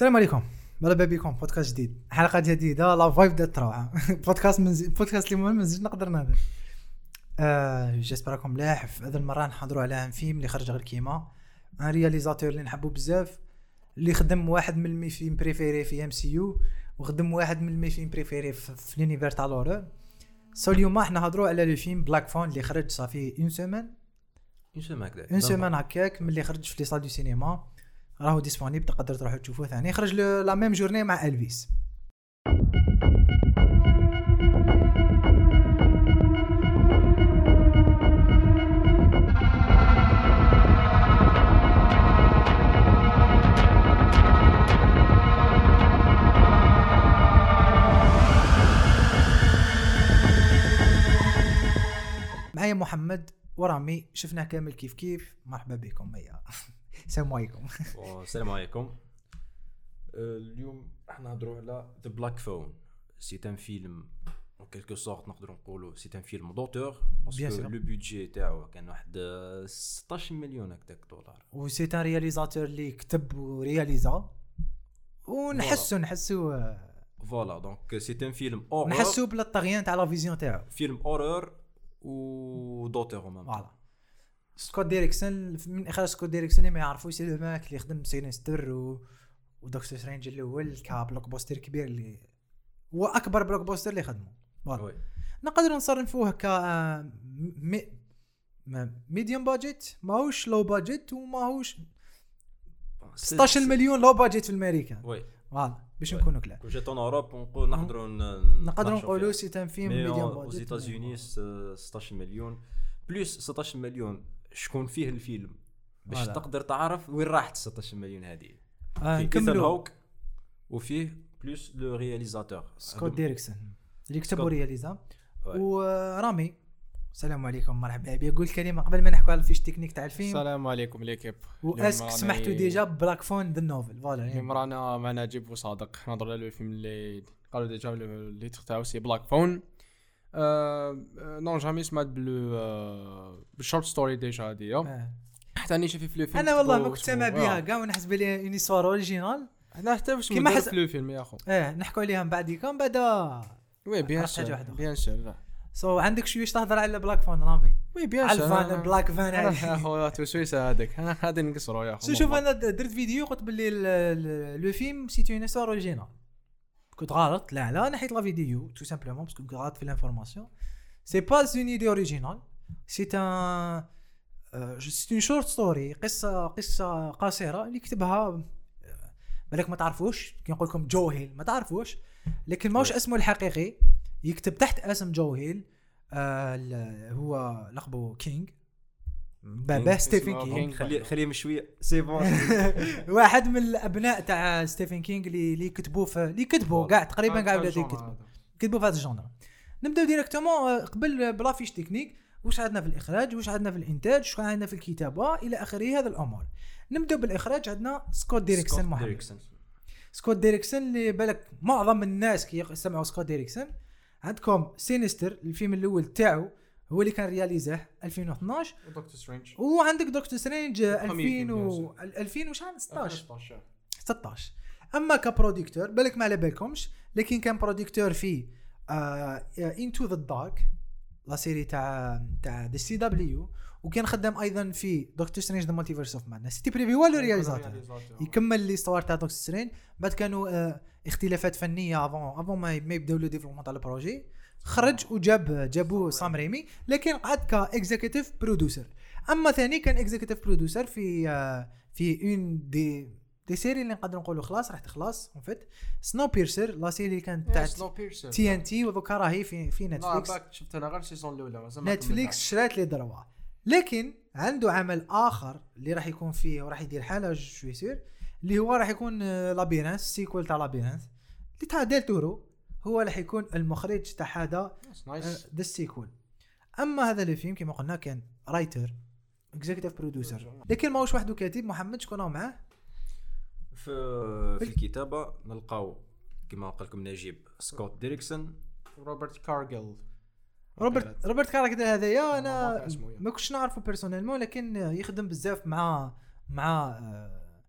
السلام عليكم. مرحبا بكم. بودكاست جديد. حلقة جديدة. لا فايب دات روعه بودكاست من بودكاست اللي ما نزيد نقدر نهضر آه j'espère راكم ملاح في هذه المرة نحضروا على un film اللي خرج غير كيما. un réalisateur اللي نحبو بزاف. اللي خدم واحد من ال mes films préférés في MCU وخدم واحد من ال mes films préférés في, في l'univers تاع l'horreur so اليوم إحنا نهضروا على le film Black Phone اللي خرج ça fait une semaine une semaine هكذا une semaine هكاك ملي خرج في les salles de cinéma راهو disponible تقدر تروحوا تشوفوه ثاني. خرج la même journée مع إلفيس. معايا محمد ورامي شفناه كامل كيف كيف. مرحبا بكم هيا السلام عليكم. السلام عليكم. آه، اليوم إحنا نهضروا على The Black Phone c'est un film en quelque sorte نقدروا نقولوا c'est un film d'auteur parce que. Le budget تاعو كان واحد آه، 16 مليون هكذاك دولار. و c'est un réalisateur اللي كتب و réalisa ونحسو نحسو voilà donc c'est un film horreur نحسو بلا الطغيان تاع la vision تاعو film horreur و d'auteur au même voilà سكوت ديريكسون من إخراج سكوت ديريكسون اللي ما يعرفوش c'est mec اللي خدم Sinister و و Doctor Strange الأول ك blockbuster كبير اللي هو أكبر blockbuster اللي خدمه voilà. Oui. نقدر نصنفوه ك آه، mais medium budget ماهوش low budget وماهوش 16 مليون low budget في أمريكا. Oui. Voilà. باش. نكونوا كلام كون جيت en Europe نقول نقدروا نقدروا نقولوا c'est un film mais medium budget États-Unis 16 مليون. Plus 16 مليون شكون فيه الفيلم باش. تقدر تعرف وين راحت 16 مليون هذه. آه، فيه نكملوا هوك وفيه plus le réalisateur سكوت ديريكسون اللي كتب. و réalisa. ورامي السلام عليكم مرحبا بك قول كلمه قبل ما نحكوا على ال fiche technique تاع الفيلم. السلام عليكم l'équipe و est-ce que سمعتوا déjà Black Phone the novel voilà اليوم. رانا مع نجيب وصادق نهضر على الفيلم اللي قالوا déjà اللي تاعو c'est Black Phone non jamais سمعت بلو بال short story déjà آه. حتى راني شافي في الفيلم أنا والله ما كنت سامع بها. كاع ونحس بلي une histoire originale أنا حتى واش كيما حس- حس في الفيلم يا أخو. آه نحكوا عليها من بعد. كم بعد oui bien sûr. Bien sûr so عندك شوية تهضر على Black Phone رامي؟ Oui bien sûr الفان بلاك فان أنا هذه. يا اخو tout de suite هذاك هذا نقصروا يا شو شوف أنا درت فيديو قلت باللي ال- ال- le film c'est une histoire originale كنت غلط لا لا نحيت la vidéo tout simplement parce que كنت غلط في l'information c'est pas une idée originale c'est un c'est un short story قصه قصه قصيره اللي كتبها بالك ما تعرفوش كي نقول لكم جو هيل ما تعرفوش لكن ماهوش. اسمه الحقيقي يكتب تحت اسم جو هيل آه هو لقبه كينج King. ستيفن كينج. King. خليه خليه من شوية c'est bon واحد من الأبناء تاع ستيفن كينج اللي اللي كتبوا في اللي كتبوا كاع تقريبا كاع ولاد يكتبوا كتبوا في هذا ال genre. نبداو directement قبل ب la fiche technique واش عندنا في الإخراج؟ واش عندنا في الإنتاج؟ واش عندنا في الكتابة؟ إلى آخره هذا الأمور نبداو بالإخراج. عندنا سكوت ديريكسون محمد. ديريكسون سكوت ديريكسون اللي بالك معظم الناس كي يسمعوا سكوت ديريكسون عندكم Sinister الفيلم الأول تاعو. هو اللي كان réalisa ه 2012 Doctor Strange. وعندك Doctor Strange 2000 فيلم، و 2000 وشحال 16 16 16 أما ك producteur بالك ما على بالكمش لكن كان producteur في Into the Dark la série تاع تاع ذا سي دبليو وكان خدام أيضا في Doctor Strange the Multiverse of Madness c'était prévu هو réalisateur يكمل l'histoire تاع Doctor Strange. بعد كانوا آه، اختلافات فنية avant avant ما ما يبداو le développement تاع ال projet. خرج وجاب جابوه سام ريمي لكن قعد ك executive producer أما ثاني كان executive producer في آه، في une des des séries اللي نقدر نقولوا خلاص راح تخلص en fait Snowpiercer la série اللي كانت تاع TNT وذوكا راهي في في نتفليكس شفت أنا غير ال saison الأولى نتفليكس شرات les droits لكن عنده عمل آخر اللي راح يكون فيه وراح يدير حاله جو يصير اللي هو راح يكون آه، Labyrinth sequel تاع Labyrinth اللي تاع ديل تورو. هو راح يكون المخرج تاع هذا ذا ال sequel أما هذا الفيلم كما قلنا كان writer executive producer لكن ماهوش وحده كاتب محمد شكون معاه؟ في في الكتابة نلقاو كما قال لكم نجيب سكوت ديريكسون. روبرت كارجل روبرت روبرت كارجل هذايا أنا. ما كنتش نعرفه personnellement لكن يخدم بزاف مع مع آه،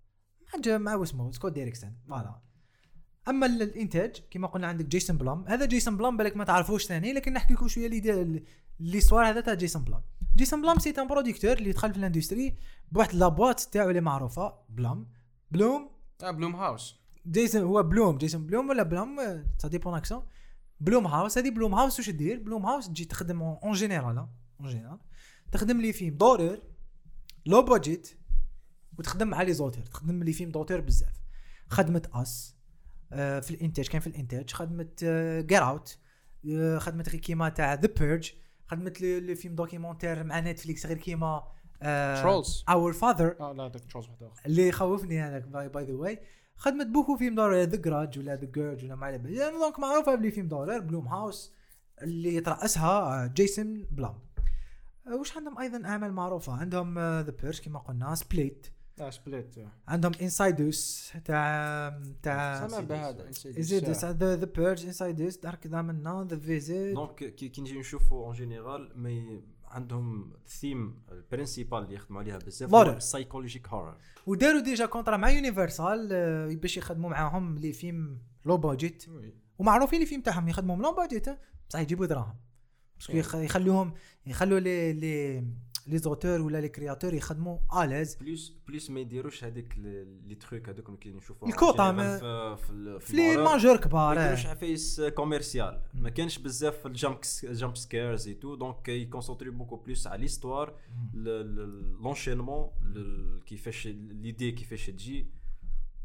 حاجة مع واسمه سكوت ديريكسون. Voilà. أما ال- الإنتاج كما قلنا عندك جيسون بلام. هذا جيسون بلام بالك ما تعرفوش ثاني لكن نحكي لكم شوية اللي l'histoire هذا تاع جيسون بلام. جيسون بلام c'est un producteur اللي دخل في ال industry بواحد la boîte تاعو اللي معروفة بلام. بلوم؟ آه بلوم هاوس. جيسون هو بلوم جيسون بلوم ولا بلوم ça dépend accent بلوم هاوس هذه بلوم هاوس واش دير؟ بلوم هاوس تجي تخدم en général en général تخدم les films d'horreur low budget وتخدم مع les auteurs. تخدم les films d'auteur بزاف. خدمت أس. في الإنتاج كان في الإنتاج خدمت جير اوت خدمت غير كيما تاع The Purge خدمت les films documentaires مع نتفليكس غير كيما Trolls. Our Father آه لا داك تشوز واحد آخر. اللي يخوفني هذاك by the way خدمت beaucoup films d'horreur The Grudge ولا The Grudge ولا ما على بالي يعني donc معروفة ب les films d'horreur بلوم هاوس اللي يترأسها جيسون بلام آه، وش عندهم أيضا أعمال معروفة؟ عندهم The Purge كما قلنا Split آه Split عندهم Insidious تاع تاع سمع بهذا Insidious The The Purge Insidious دارك دامنا The Visit donc كي كي نجي نشوفوا en général ما ي- عندهم ال thème ال principal اللي يخدموا عليها بزاف Horror. psychologique horror وداروا déjà contrat مع Universal آه، باش يخدموا معاهم les films low budget ومعروفين les films تاعهم يخدموا low budget بصح يجيبوا دراهم. parce que يخ- يخلوهم يخلوا les les les auteurs ولا les créateurs يخدموا à l'aise plus plus ما يديروش هذيك les trucs هذوك اللي الكوطة ما- في في, في les. majors ما كبار يديروش آه. عفايس commercial ما كانش بزاف ال jump jump scares et tout donc يكونسونتري beaucoup plus على l'histoire l'enchaînement كيفاش les idées كيفاش تجي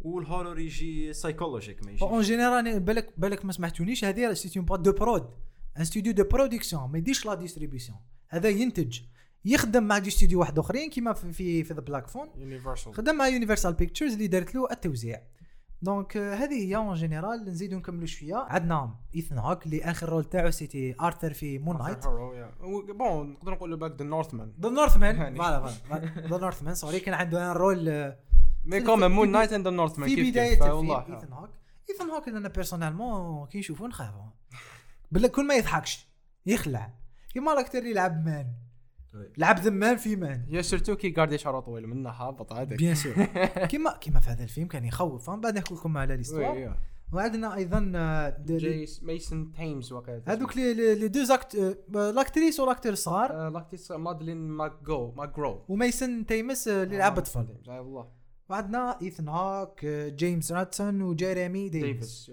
و ال horror يجي psychologique mais en يجيش général بالك بالك ما سمعتونيش هذه c'est une boîte de prod un studio de production ما يديش la distribution هذا ينتج يخدم مع des studios واحد اخرين كيما في في, The Black Phone Universal خدم مع Universal Pictures اللي دارت له التوزيع. donc آه، هذه هي en général نزيدو نكملوا شوية. عندنا ايثن هوك اللي آخر rôle تاعو c'était ارثر في Moon Knight bon نقدر نقولوا باك The Northman The Northman يعني. voilà ذا نورثمان سوري كان عنده ان رول مي كوم مون نايت اند ذا نورثمان في بداية ايثن هوك ايثن هوك أنا بيرسونيلمون كي نشوفو نخافو. بالله كل ما يضحكش يخلع. كيما الأكتر اللي يلعب مان. لعب ذمان في مان. يا سيرتو كي قاعد شعره طويل منه هابط هذاك بيان سور. كيما كيما في هذا الفيلم كان يخوف من بعد نحكي لكم على ليستوار. وعندنا أيضا جيس ميسون تايمز وقت هذوك لي دو اكت آه، l'actrice و ال acteur الصغار آه، l'actrice مادلين ماك جو ماك جرو وميسن تيمس آه، اللي لعب اطفال اي والله. وعندنا إيثن هوك آه، جيمس رانسون وجيريمي ديفيس.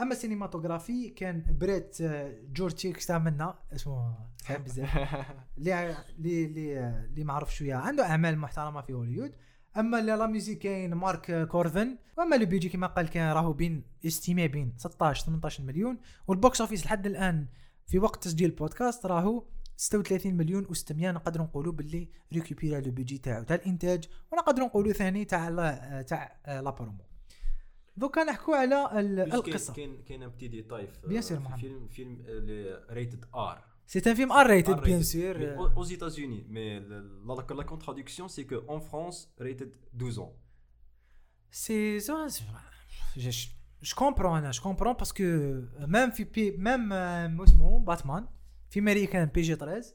أما السينماتوغرافي كان بريت آه، جورج تشيكس تاع منا اسمه صعب بزاف. اللي اللي اللي ما عرف شوية. عنده أعمال محترمة في هوليوود أما la musique كاين مارك كورفن. وأما le budget كما قال كان راهو بين estimé بين 16 18 مليون. و ال box office لحد الآن في وقت تسجيل البودكاست راهو 36 مليون و600 نقدروا نقولوا باللي ريكوبيرا le budget تاعو تاع الإنتاج. ونقدروا نقولوا ثاني تاع تاع la promo. دوكا نحكوا على القصة كاين كاين un petit détail في Bien sûr, في محمد. فيلم فيلم rated R c'est un film R rated bien aux États-Unis. Mais le- la, la contradiction c'est que en France rated 12 ans. c'est ce je comprends أنا je comprends parce que même في PG même آه، اسمه باتمان في américain PG 13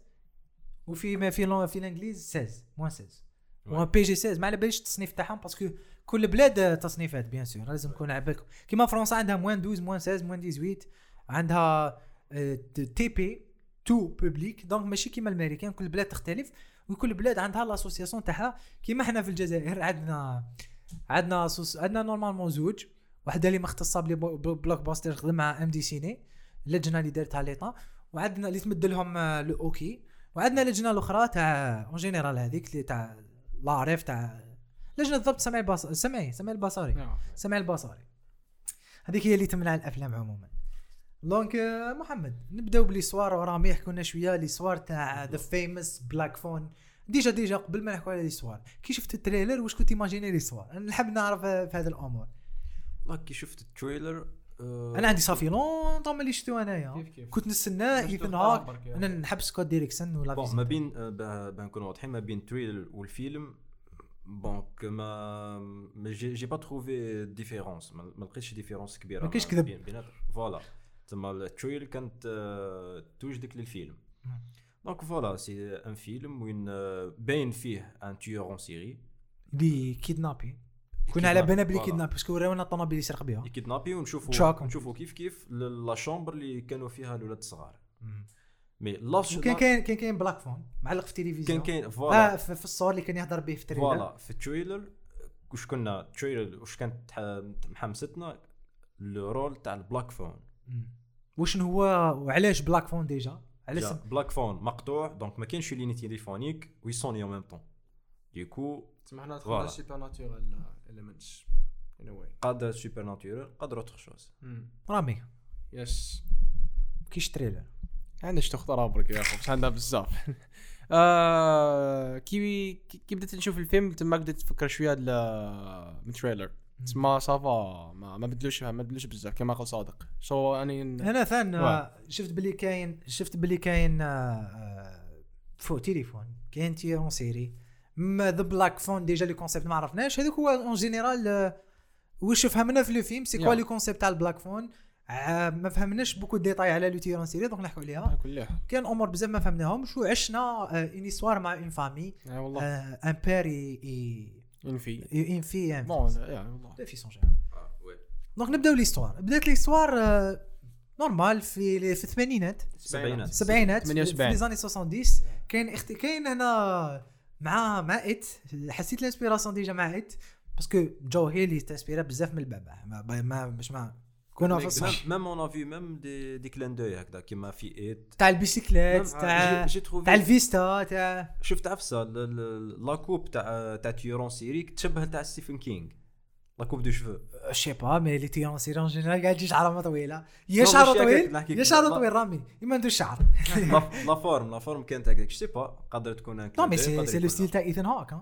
وفي في في الانجليز 16 moins 16 و PG 16 ما على باليش التصنيف تاعهم parce que كل بلاد آه، تصنيفات bien sûr لازم نكون على بالكم. كيما فرنسا عندها moins 12 moins 16 moins 18 عندها آه، TP tout public donc ماشي كيما الأمريكان كل بلاد تختلف وكل بلاد عندها l'association تاعها. كيما إحنا في الجزائر عندنا عندنا سوس عندنا normalement زوج. وحدة اللي مختصة ب les blockbusters تخدم مع MD Ciné اللجنة اللي دارتها l'État وعندنا اللي تمد لهم آه، le OK وعندنا لجنة الأخرى تاع en général هذيك اللي تاع لا تاع لجنه ضبط سمعي باص سمعي سمعي البصري يا. سمع البصري هذيك هي اللي تمنع الأفلام عموما. donc آه، محمد نبداو ب l'histoire وراهم يحكوا لنا شوية l'histoire تاع The famous Black Phone déjà déjà قبل ما نحكوا على l'histoire كي شفت ال trailer واش كنت ايماجيني l'histoire أنا نحب نعرف آه، في هذه الأمور. والله كي شفت ال trailer آه، أنا عندي ça fait longtemps ملي شفتو أنايا. كيف كيف؟ كنت نستناه ايثن يا. أنا نحب سكوت ديريكسون ولا. ما بين ب- بنكونوا واضحين ما بين ال trailer والفيلم donc ما j'ai, j'ai pas trouvé différence ما لقيتش différence كبيره ما كاينش كذب. بيناتهم voilà تما ال trailer كانت توجدك للفيلم. donc voilà c'est un film وين باين فيه un tueur en série دي كيدنابي كنا على بالنا بلي voilà. kidnap parce que وراونا الطوموبيل اللي يسرق بها يكيدنابي ونشوفوا. نشوفوا كيف كيف la chambre اللي كانوا فيها الاولاد الصغار mais لاش وكان كاين كان كاين black phone معلق في التلفزيون. كان كاين voilà. آه في, في الصور اللي كان يهضر به في التريلر. voilà في ال trailer واش كنا trailer واش كانت محمستنا؟ الرول تاع البلاك فون. واش هو وعلاش بلاك فون ديجا؟ علاش بلاك فون مقطوع دونك ما كاينش ليني تيليفونيك ويسوني أو ميم طون. ديكو تسمى حنا Voilà. دخلنا سوبر ناتورال اليمنتس ان واي قادر سوبر ناتورال قادر اوتر شوز. رامي. يس كيش تريلر؟ عندك تختار برك يا اخو بس عندها بزاف. آه كي كي بديت نشوف الفيلم تما بديت نفكر شوية من trailer. تسمى ça va ما, ما بدلوش ما بدلوش بزاف كما قال صادق. so اني أنا ثان. آه، شفت بلي كاين شفت بلي كاين آه، آه، فوق تليفون كاين tueur en série. ما The Black Phone déjà le concept ما عرفناش. هذاك هو en général واش فهمنا في le film c'est quoi. le concept تاع ال black phone آه، ما فهمناش beaucoup détails على le tueur en série donc نحكوا عليها. كلها كان أمور بزاف ما فهمناهمش وعشنا une histoire مع une famille اي والله. ان بير اي انفي اي في بون والله في سون دونك نبداو ليستوار بدات ليستوار آه، نورمال في في الثمانينات سبعينات السبعينات في 78. لي زاني 70 كاين اخت... كاين هنا مع مع ات حسيت الانسبيراسيون ديجا مع ات باسكو جو هيلي تانسبيرا بزاف من البابا ما ما مش ما كنا في الصح ميم اون افي ميم دي دي كلان دوي هكذا كيما في ايت تاع البيسيكليت تاع تروفي تاع الفيستا تاع شفت عفسه ل- ل- لا كوب تاع تاع تيرون سيري تشبه تاع ستيفن كينغ. La coupe de cheveux. Je sais pas mais les tueurs en série en général قاعد يجي شعره طويلة. يا شعره طويل؟ يا. شعره. طويل رامي ما عنده شعر. La forme la forme كانت هكاك c'est pas قادر تكون non mais c'est le style. تاع Ethan Hawke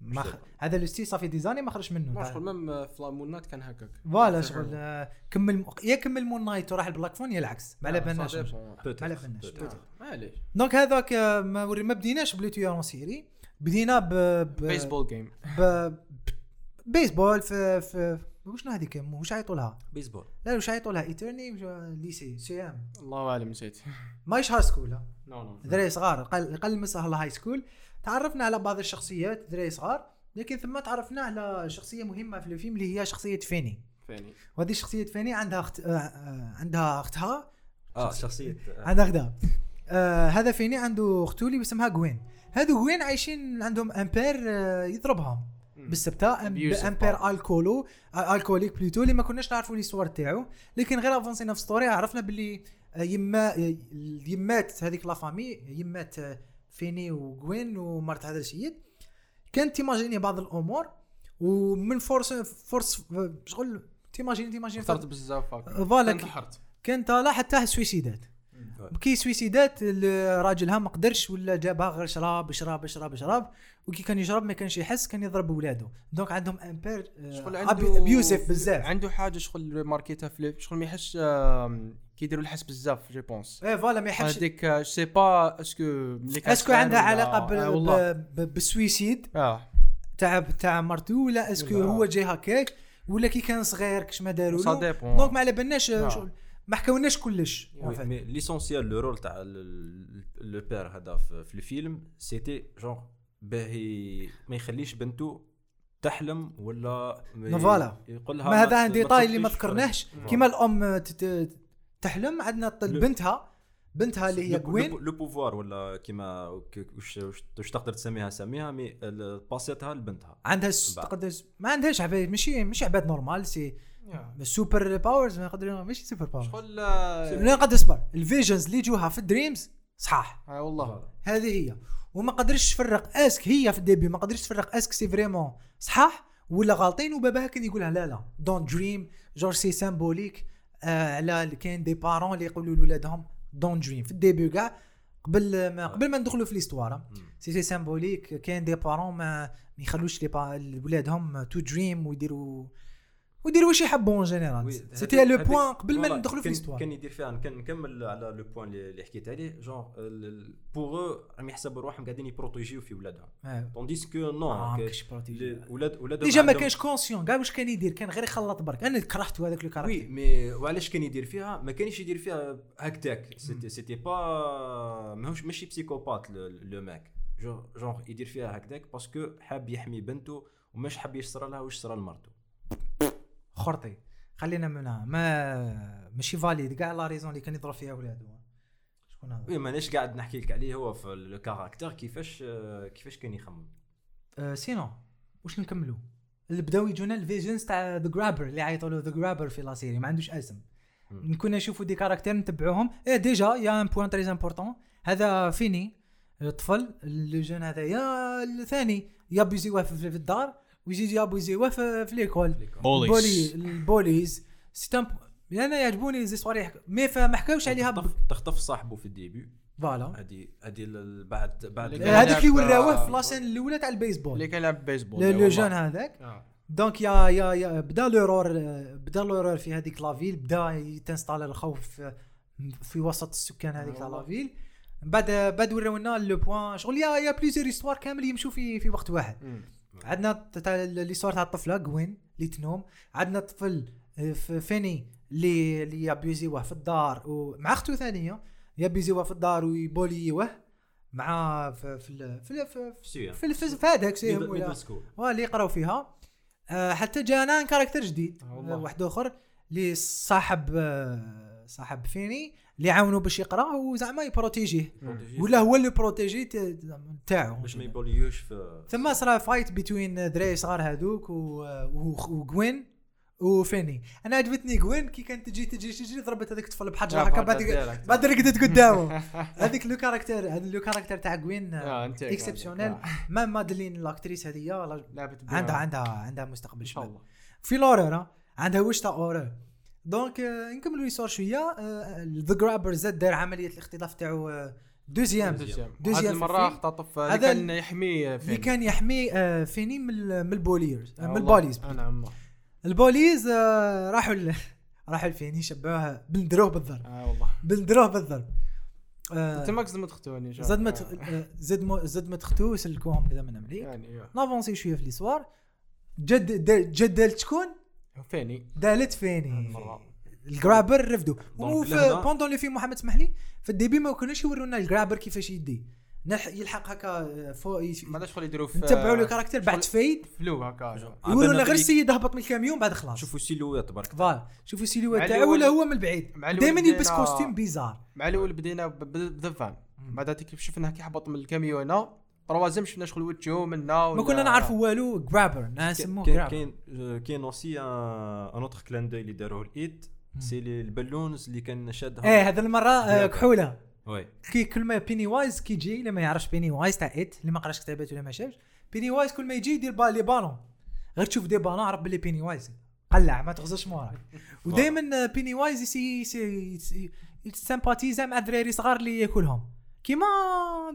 ما خ... هذا le style ça fait des années ما خرج منه. ما تاع- شغل même في Moon Knight كان هكاك. Voilà شغل آه، كمل يا كمل Moon Knight وراح ال Black Phone يا العكس. ما على بالناش Peut-être, ما على بالناش peut-être. معليش donc هذاك آه، ما وري ما بديناش ب le tueur en série بدينا ب ب baseball game ب ب- بيسبول في في وشنو هذيك؟ واش عيطوا لها؟ بيسبول لا واش عيطوا لها ايترني lycée CEM الله أعلم نسيت. مايش high school. Non non دراري صغار قل قل high school تعرفنا على بعض الشخصيات دراري صغار؟ لكن ثم تعرفنا على شخصية مهمة في الفيلم اللي هي شخصية فيني. فاني وهذه شخصية فيني عندها اخت آه، آه، عندها أختها. آه شخصيه عندها أختها. آه هذا فيني عنده اختو اللي اسمها جوين هذو جوين عايشين عندهم un père آه يضربهم. بالسبتة un père alcoolo alcoolique plutôt اللي ما كناش نعرفوا l'histoire تاعو. لكن غير avancé ينا في story عرفنا باللي يما يمات هذيك la femme يمات فيني وجوين ومرت هذا السيد كانت ت imaginer بعض الأمور ومن force force شغل ت imaginer ت imaginer اخترت بزاف Voilà كان طالع حتى suicidé ات. كي suicidé ات راجلها ما قدرش ولا جابها غير شراب شراب شراب شراب. وكي كان يشرب ما كانش يحس كان يضرب ولاده donc عندهم un père شغل abusif بزاف. عنده حاجة شغل marqué يتها في شغل ما يحس آم، كيديروا الحس بزاف je pense إيه voilà ما يحبش هذيك c'est pas est-ce que est-ce que عندها علاقة آه، بال suicide آه. تاع تاع مرتو ولا est-ce que هو جاي هكاك؟ ولا كي كان صغير كش ما داروا له donc ما على بالناش آه. شغل ما حكاوناش كلش. Mais l'essentiel le rôle تاع le père هذا في في الفيلم c'était genre باهي ما يخليش بنته تحلم ولا voilà. يقول لها ما هذا un dét- détail اللي ما ذكرناهش. كيما الأم تحلم عندنا بنتها بنتها اللي هي جوين Le- pouvoir ولا كيما وش تقدر تسميها سميها mais باسيتها لبنتها عندها. تقدر ما عندهاش عباد ماشي مش عباد نورمال سي سوبر باورز ما يقدر ماشي سوبر باورز شغل لا قد اصبر الفيجنز اللي يجوها في الدريمز صحاح. آه، والله. هذه هي. وما قدرش تفرق أسك هي في الديبي ما قدرش تفرق أسك سي فريمون. صحاح؟ ولا غالطين وباباها كان يقولها لا لا. دون دريم جور سي سامبوليك آه على كاين دي بارون اللي يقولوا لولادهم دون دريم في الديبي كاع قبل ما قبل ما ندخلوا في l'histoire c'est c'est symbolique كاين des parents ما ما يخلوش لي با- ولادهم to dream ويديروا ويديروا واش يحبوا en général c'était le point قبل ما ندخلوا في l'histoire كان يدير فيها كان نكمل على le point اللي حكيت عليه. Genre pour راهم يحسبوا روحهم قاعدين ي protéger يو في ولادهم. Tandis que non كاش ولاد ولادهم déjà ما كانش conscient كاع واش كان يدير كان غير يخلط برك. أنا كرهت هذاك le oui character Mais وعلاش كان يدير فيها. ما كانش يدير فيها هكذاك. C'était pas ماهوش ماشي psychopathe le mec genre يدير فيها هكذاك parce que حاب يحمي بنته ومش حب يشترى لها واش صرا لمرته. خرطي. خلينا منها ما ماشي valide كاع la raison اللي كان يضرب فيها ولادو شكون هذا؟ Oui مانيش قاعد نحكي لك عليه هو في le character كيفاش كيفاش كان يخمم؟ أه sinon واش نكملوا اللي بداو يجونا ال visions تاع The Grabber اللي عيطوا له The Grabber في la série. ما عندوش اسم. كنا نشوفوا des caractères نتبعوهم. إيه ديجا يا ان بوان تري امبورطون هذا فيني الطفل اللي جون هذا يا الثاني ي abuser يوه في في الدار. ويجي ي abuser يوه في, في l'école bullies. ال bully ال bullies. ستامب أنا يعجبوني زي صواريح mais فما حكاوش عليها تخطف تخطف صاحبه في ال début. Voilà. هذه هذه ال- بعد بعد آه، هذيك اللي وراوه آه، في la scène الأولى تاع البيسبول. اللي كان يلعب baseball. Le-. جون هذاك. آه. Donc y a y a y a بدا l'horreur بدا l'horreur في هذيك la ville بدا يت installer الخوف في- في وسط السكان هذيك تاع. La ville بعد بعد وراونا le point شغل y a y a plusieurs histoires كامل يمشوا في في وقت واحد. عندنا تاع l'histoire تاع الطفله كوين اللي تنوم عندنا طفل آه، في فيني اللي اللي ي abuser يوه في الدار ومع اختو ثانية ي abuser يوه في الدار وي bully يوه مع في في في في سيا في, في, في هذاك اللي يقراو فيها. آه حتى جانا character جديد آه واحد آخر اللي صاحب صاحب فيني. اللي يعاونوا باش يقرا وزعما ي protéger يه. ولا هو le protégé تاعو. باش ما ي bully يوش في ثم صرا fight بين دراري صغار هذوك و- و- وجوين وفيني أنا عجبتني جوين كي كانت تجي تجي تجي ضربت هذاك الطفل بحجر هكا بعد بعد رقدت قدامه. هذيك le character هذا le character تاع جوين آه، أنت exceptionnel ما مادلين l'actrice لعبت عندها عندها عندها مستقبل إن شاء الله. في l'horreur ها، عندها وش تاع horreur donc آه، نكملوا l'histoire شوية The Grabber زاد دار عملية الاختطاف تاعو آه، deuxième. deuxième. deuxième. هذه المرة. اختطف هذا هذا ال- كان يحميه اللي فين كان يحمي آه، فيني من ال- من ال bullies آه من. ال bullies. آه نعم ال bullies آه، راحوا ل- راحوا لفيني شبعوها بندروه بالضرب. آه والله. بندروه بالضرب. آه، أنت ماك زاد ما تخ- آه، زاد ما زاد ما تختو سلكوهم كذا من أمريكا. يعني نافونسي شوية في ليسوار جد جد دالت شكون؟ فيني. دالت فيني. الجرابر رفدوا دونك وفي بوندون لي في محمد اسمح لي في الديبي ما كانوش يورونا الجرابر كيفاش يدي. نح يلحق هكا فوق يش- ما شغل يديروا في نتبعوا لو كاركتر بعد فايد. فلو هكا. يورونا غير السيد هبط من الكاميون بعد خلاص. شوفوا سيلوات برك. فوالا. شوفوا مع تاعو ولا هو من البعيد دائما يلبس كوستيم بيزار مع الأول بدينا ب- ب- بذفان بعد كيف شفناه كي هبط من الكاميون تروازيم شفنا شغل وجهه منا ما كنا نعرفوا والو جرابر نسموه كاين جرابر كاين كاين اوسي ان اوتر كلان دي اللي داروه الايد سي لي البالونز اللي كان شادهم إيه هذا المره. كحوله وي كي كل ما بيني وايز كي يجي اللي ما يعرفش بيني وايز تاع ات اللي ما قراش كتابات ولا ما شافش بيني وايز كل ما يجي يدير با لي بالون غير تشوف دي بالون عرف باللي بيني وايز قلع ما تغزش موراك ودائما بيني وايز يسي يسي يسي- يتسامباتيزا مع الدراري صغار اللي ياكلهم كيما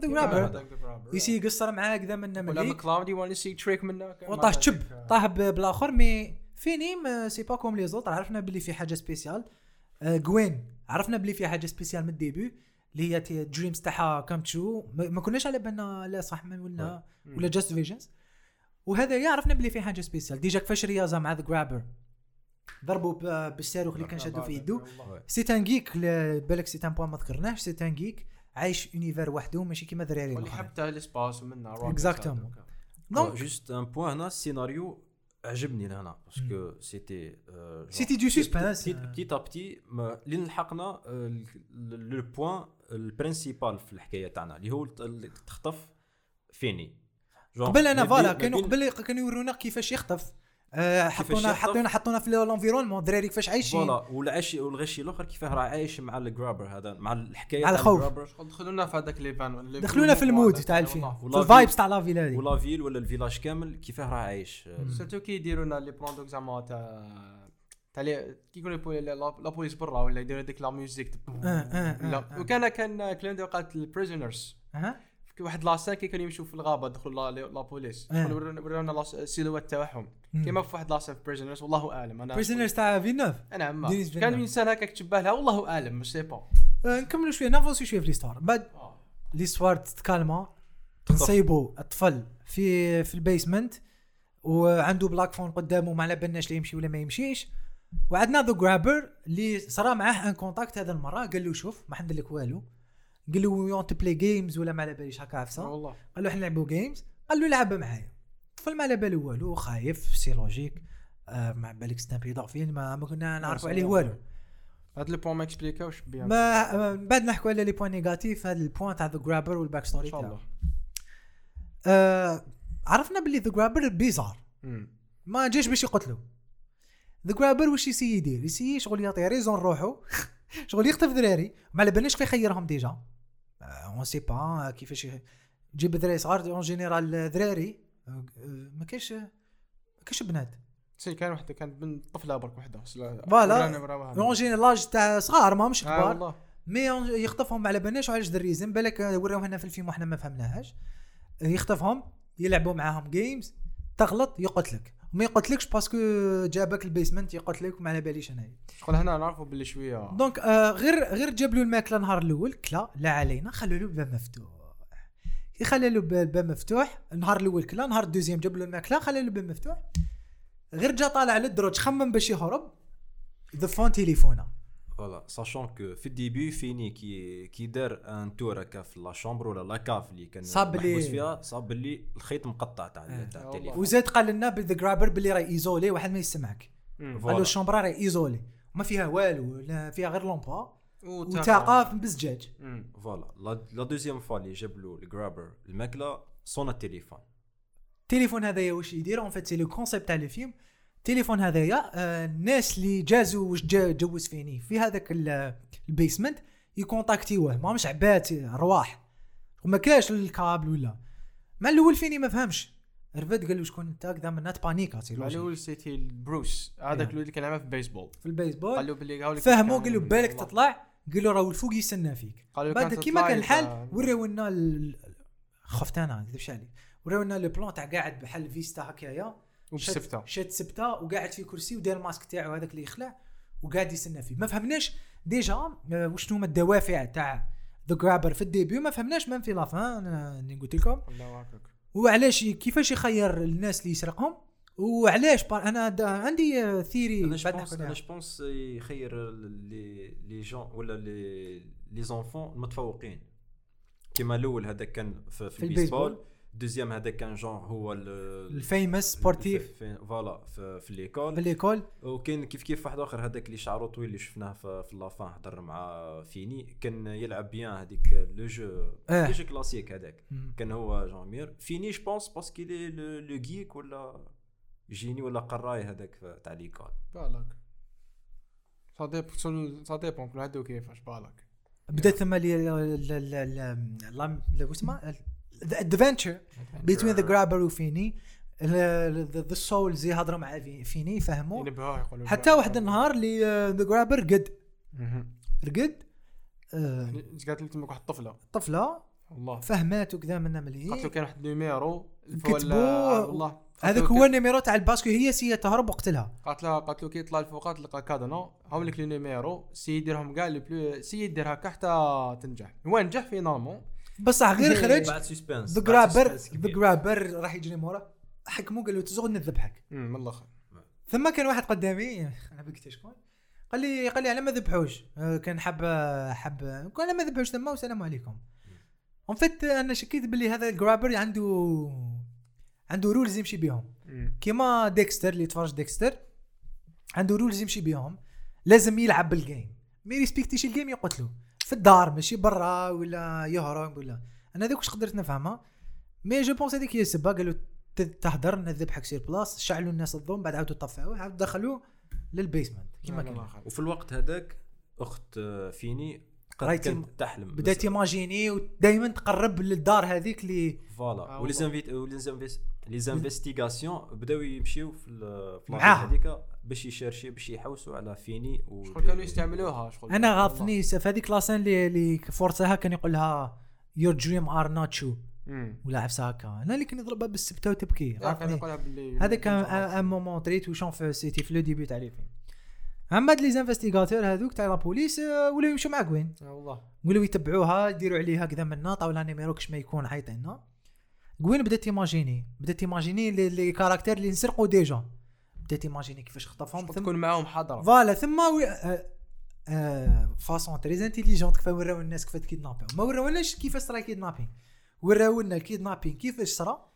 ذا جرابر يسي يقصر معاه كذا من ولا مليك. مكلاود يوان يسي تريك منه. وطاح تشب. طاح بالآخر مي فيني سي با كوم لي زوتر عرفنا باللي في حاجة سبيسيال. آه، جوين عرفنا باللي في حاجة سبيسيال من الديبي اللي هي دريمز تاعها كام تشو ما كناش على بالنا لا صح من ولا ولا just visions وهذا يا عرفنا باللي في حاجة spéciale. déjà كيفاش réagit مع The Grabber ضربوا بالصاروخ اللي كان شادو في يدو. c'est un geek بالك c'est un point ما ذكرناهش c'est un geek عايش univers وحده ماشي كيما واللي الاخرين حب تاع ال espace ومنه Exactement. دونك donc juste un point هنا السيناريو عجبني لهنا parce que c'était c'était du suspense petit لين لحقنا le point ال principal في الحكاية تاعنا اللي هو اللي تخطف فيني. قبل أنا ما voilà كانوا قبل كانوا يورونا كيفاش يخطف حطونا يخطف. حطونا حطونا في l'environnement الدراري كيفاش عايشين؟ voilà والعشي والغشي الأخر كيفاه راه عايش مع ال Grabber هذا مع الحكاية تاع الخوف. دخلونا في هذاك ليفان دخلونا في ال mood تاع الفيلم. في ال vibes تاع la ville هذه. و la ville ولا ال village كامل كيفاه راه عايش. surtout كي يديروا لنا les plans دوك زعما تاع تاع لي- كي البو- لا لا بوليس برا ولا يديروا ديك لا ميوزيك آه، آه، لا. آه. وكان كان كلام قالت البريزونرز واحد لاسان كي كانوا يمشوا في الغابة دخلوا لا لا بوليس. آه. شغل ورونا لاس- السيلوات تاعهم. كيما في واحد لاسان في بريزونرز والله أعلم. أنا بريزنرز تاع فينوف دينيس كان. انسان هكاك تشبه لها والله أعلم مش سي با آه، نكملوا شوية نافونسي شوية في ليستوار بعد ليستوار تتكالما نصيبوا الطفل في في البيسمنت وعنده black phone قدامه ما على بالناش لا يمشي ولا ما يمشيش. وعندنا The Grabber اللي صرا معاه un contact هذا المرة قال له شوف ما حندير لك والو. قال له you wanna play games ولا ما على باليش هكا عفسة. والله. قال له إحنا نلعبوا games قال له لعب معايا. طفل ما على باله والو خايف c'est logique آه مع بالك c'est un pédophile ما, ما كنا نعرفوا عليه والو. هاد le point ما expliqu اوش bien ما آه، من بعد نحكوا على les points négatifs هذا ال point تاع The Grabber وال backstory إن شاء تاعو. الله. آه عرفنا باللي The Grabber bizarre. ما جاش باش يقتلو. The Grabber واش ي essayer يدير؟ ي essayer شغل يعطي raison روحو. شغل يخطف دراري. ما على بالناش كيف يخيرهم déjà. on sait pas كيفاش جيب دراري صغار en général دراري آه، آه، ما كاينش ما كاينش بنات سي كان وحده كانت بنت طفلة برك وحدة. voilà. en général l'âge تاع صغار ماهمش آه كبار. والله. mais يخطفهم على بالناش وعلاش the reason بالك وراوه لنا في الفيلم وحنا ما فهمناهاش. يخطفهم يلعبوا معاهم games تغلط يقتلك. ما يقتلكش parce que جابك ال basement يقتلك وما على باليش انايا شغل هنا نعرفوا باللي شوية. donc آه غير غير جاب له الماكله النهار الأول كلا لا علينا خلوا له الباب مفتوح. كي خلى له الباب مفتوح النهار الأول كلا النهار ال deuxième جاب له الماكله خلى له الباب مفتوح. غير جا طالع للدرج خمم باش يهرب. ضفون تليفونه. voilà sachant que في ال début فيني كي كي دار un tour هكا في la chambre ولا la cave اللي كان صاب لي- فيها صاب باللي الخيط مقطع تاع. تاع التليفون وزاد قال لنا ب The Grabber باللي راهي isolée واحد ما يسمعك. قال له voilà. الشومبرا راهي isolée ما فيها والو لا فيها غير لومبا وتاقة. وتاقه بزجاج. voilà la la deuxième fois اللي جاب له ال Grabber الماكله sonne التليفون التليفون هذايا واش يدير en fait c'est le concept تاع الفيلم التليفون هذايا آه، الناس اللي جازوا واش جوز فيني في هذاك ال- ال basement ي contact يوه ما مش عباد ارواح وما كاش الكابل ولا. مع الأول فيني ما فهمش. رفد قال له شكون أنت؟ كذا منات paniqua c'est مع logique. الأول c'était بروس هذاك. اللي كان في بيسبول في البيسبول. قال له باللي فهموا قال له بالك. تطلع؟ قال له راه الفوق يستنى فيك. قال له بعد كيما كان الحال وراو لنا خفت أنا نكذبش عليك وراو لنا لو بلون تاع قاعد بحال فيستا هكايا. وبسفته شاد سبته وقاعد في كرسي ودار الماسك تاعو هذاك اللي يخلع وقاعد يستنى فيه. ما فهمناش ديجا آه، وشنو هما الدوافع تاع ذا جرابر في الديبيو؟ ما فهمناش من في لافان؟ آه، اللي قلت لكم. الله اكبر وعلاش كيفاش يخير الناس اللي يسرقهم؟ وعلاش بار أنا عندي آه، ثيري أنا بعد جوبونس أنا. جوبونس يخير لي لي جون ولا لي لي زونفون المتفوقين كيما الأول هذا كان في, في, في البيسبول. دوزيام هذا كان جون هو ال- الفيمس سبورتيف فوالا في, في في ليكول ليكول وكاين كيف كيف واحد اخر هذاك اللي شعره طويل اللي شفناه في, في لافان هضر مع فيني كان يلعب بيان هذيك لو جو آه. لو جو كلاسيك هذاك. كان هو جون مير فيني جو بونس باسكو لي لو جيك ولا جيني ولا قراي هذاك تاع ليكول بالك سا ديبون سا ديبون كل واحد وكيفاش بالك بدا ثم لي ال- ال- ال- ال- ال- وش اسمه ذا ادفنتشر بين ذا جرابر وفيني ذا سولز يهضروا مع في- فيني يقولوا حتى واحد النهار اللي ذا جرابر رقد. رقد آه، قالت تمك واحد الطفله طفلة. والله. فهمات وكذا منا قالت له مليح كان واحد النيميرو كتبوه. والله قالت هذاك هو النيميرو تاع الباسكو هي سي تهرب وقتلها. قالت له قالت له كي يطلع الفوقات تلقى كادنا هاوليك لي نيميرو. سي يديرهم كاع لي بلو سي يدير هكا حتى تنجح هو نجح فينالمون بصح غير خرج The Grabber The Grabber راح يجري مورا. حكمو قال له تزغد نذبحك. من الآخر ثم كان واحد قدامي أنا بقيت شكون قال لي قال لي على ما ذبحوش. آه، كان حب حب قال على ما ذبحوش ثم والسلام عليكم. en fait أنا شكيت باللي هذا ال Grabber عنده عنده rules يمشي بهم. كيما Dexter اللي تفرج Dexter عنده rules يمشي بهم لازم يلعب بال game ما يريسبكتيش الجيم يقتلو. في الدار ماشي برا ولا يهرب ولا. أنا ذاك واش قدرت نفهمها؟ مي جو بونس هذيك هي السبة قالوا تهدر نذبحك سير بلاص شعلوا الناس الضوم بعد عاودوا طفعوه عاودوا دخلوه للبيسمنت. كيما من كان الآخر. وفي الوقت هذاك أخت فيني قد رايت كانت تحلم. بدأت تيماجيني ودائما تقرب للدار هذيك اللي فوالا. آه ولي والله. زانفيت لي زانفستيغاسيون بداو يمشيو في ال- في معاها. اللاصق هذيك. باش يشارشي باش يحوسوا على فيني و شغل كانوا يستعملوها؟ شغل أنا غاضني في هذيك لاسين اللي اللي فورسها كان يقول لها يور دريم ار نوت شو. ولا عفسة هكا أنا اللي كان يضربها بالسبتة وتبكي هذا كان ان مومون تريت وشون في سيتي في لو ديبي تاع الفيلم أما هاد لي زانفستيغاتور هذوك تاع لا بوليس آه، ولاو يمشوا مع كوين آه، والله. ولاو يتبعوها يديروا عليها كذا منا طاولا نيميرو كش ما يكون عيطينا كوين بدأت تيماجيني. بدأت تيماجيني لي, لي كاركتير اللي نسرقوا ديجا. بدات تيماجيني كيفاش خطفهم تكون معاهم حضره voilà ثم و... آه، آه، façon très intelligente كيف وراو الناس كيف ت kidnapper و ما وراوناش كيفاش صرا kidnapping وراونا ال kidnapping كيفاش صرا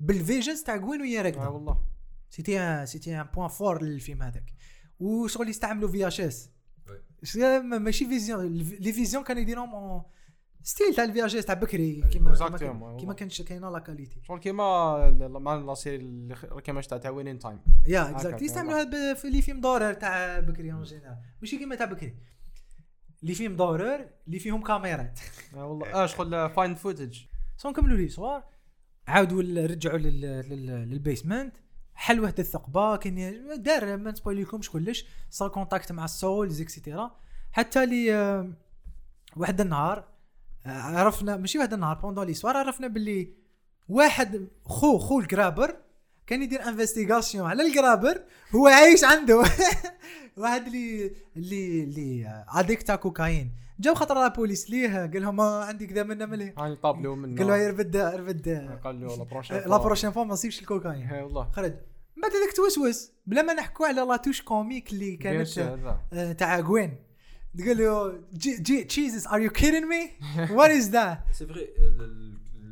بال visions تاع Gwen وهي آه راكده والله c'était un c'était un point fort للفيلم هذاك وشغل يستعملوا VHS oui. ماشي vision les visions كانوا يديروهم اون ستيل تاع ال VHS تاع بكري كيما كيما. كيما كانش كاينة la qualité شغل كيما مع la série اللي كيما تاع تاع وين ان تايم يا اكزاكتلي يستعملوها في لي فيلم دورر تاع بكري اون جينيرال ماشي كيما تاع بكري. لي فيلم دورر اللي فيهم كاميرات آه والله آه شغل فاين فوتج سون نكملوا لي صوار عاودوا رجعوا لل- لل- للبيسمنت حل وحده الثقبة كاين دار ما نسبويليكمش كلش. صار كونتاكت مع السولز اكسيتيرا حتى لي آه، واحد النهار عرفنا ماشي واحد النهار بوندون لي سوار عرفنا باللي واحد خو خو ال Grabber كان يدير investigation على ال Grabber هو عايش عنده. واحد اللي اللي اللي addict تاع كوكايين. جاو خطر la police ليه؟ قال لهم آه، عندي كذا منه ملي؟ هاني طابلوا منه. قال له يرفد يرفد قال له لا بروشين لا بروشين فوا ما نصيبش الكوكايين. اي والله. خرج. من بعد هذاك tout ça بلا ما نحكوا على la touche comique اللي كانت. آه، تاع Gwen تقول له Je- Je- Jesus are you kidding me what is that c'est vrai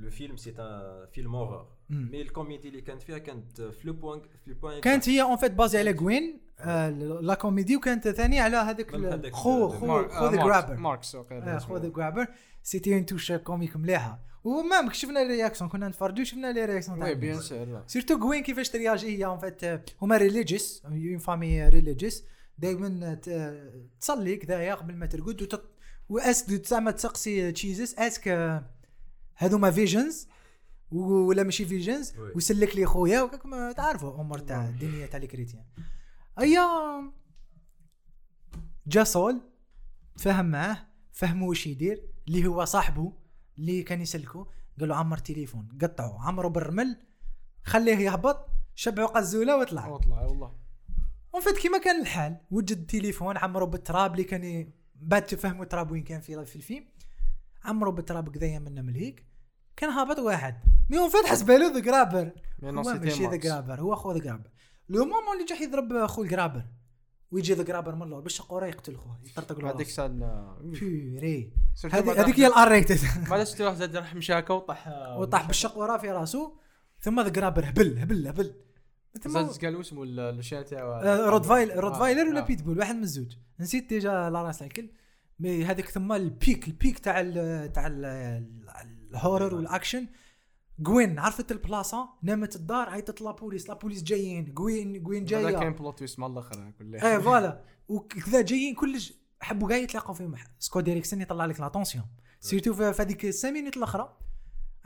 le film c'est un film horreur مم. mais ال comédie اللي كانت فيها كانت في le point في point كانت هي en fait basée على Gwen la comédie وكانت ثاني على هذاك خو خو خو The Max- Grabber Max. خو ذا جرابر c'était une touche comique مليحه و même شفنا les réactions كنا نتفرجوا شفنا les réactions oui bien sûr surtout Gwen كيفاش ترياجي هي en fait هما religieuse une famille religieuse دائما تصلي كذايا قبل ما ترقد وتط... واسك زعما تسقسي تشيزس أسك هذوما فيجنز ولا ماشي فيجنز. وسلك لي خويا وكما تعرفوا أمور تاع الدنيا تاع الكريتيان أيا جا سول تفاهم معاه فهموا واش يدير اللي هو صاحبه اللي كان يسلكه قال له عمر تليفون قطعه عمره بالرمل خليه يهبط شبعوا قزولة واطلع اطلع والله. وفات كيما كان الحال وجد التليفون عمره بالتراب اللي كان. بعد تفهموا التراب وين كان في في الفيلم. عمره بالتراب كذايا منه من هيك كان هابط واحد. mais en fait حسب له The Grabber. هو ماشي The. Grabber هو خو The Grabber. le moment اللي جا يضرب خو ال Grabber. ويجي The Grabber من اللور باش قورا يقتل خوه يطرطق له هذيك. ça surtout هذيك هي ال R rated بعد شفت واحد زاد راح مشاكا وطاح وطاح بالشق وراه في راسه ثم the Grabber هبل هبل هبل. ثم زاد قال اسمه ال- الشيء تاعو آه، Rottweil Rott آه، weiler ولا. بيتبول واحد من الزوج. نسيت déjà la race الكلب mais هذيك ثم ال pic ال pic تاع ال تاع ال- ال- horror و ال action Gwen عرفت البلاصه نامت الدار عيطت la police la police جايين. Gwen Gwen هذا كان جاية plot twist الآخر كله إيه voilà. وكذا جايين كلش حبوا قاعد يتلاقوا فيهم. Scott Derrickson يطلع لك la tension surtout في هذيك les minutes الأخرى.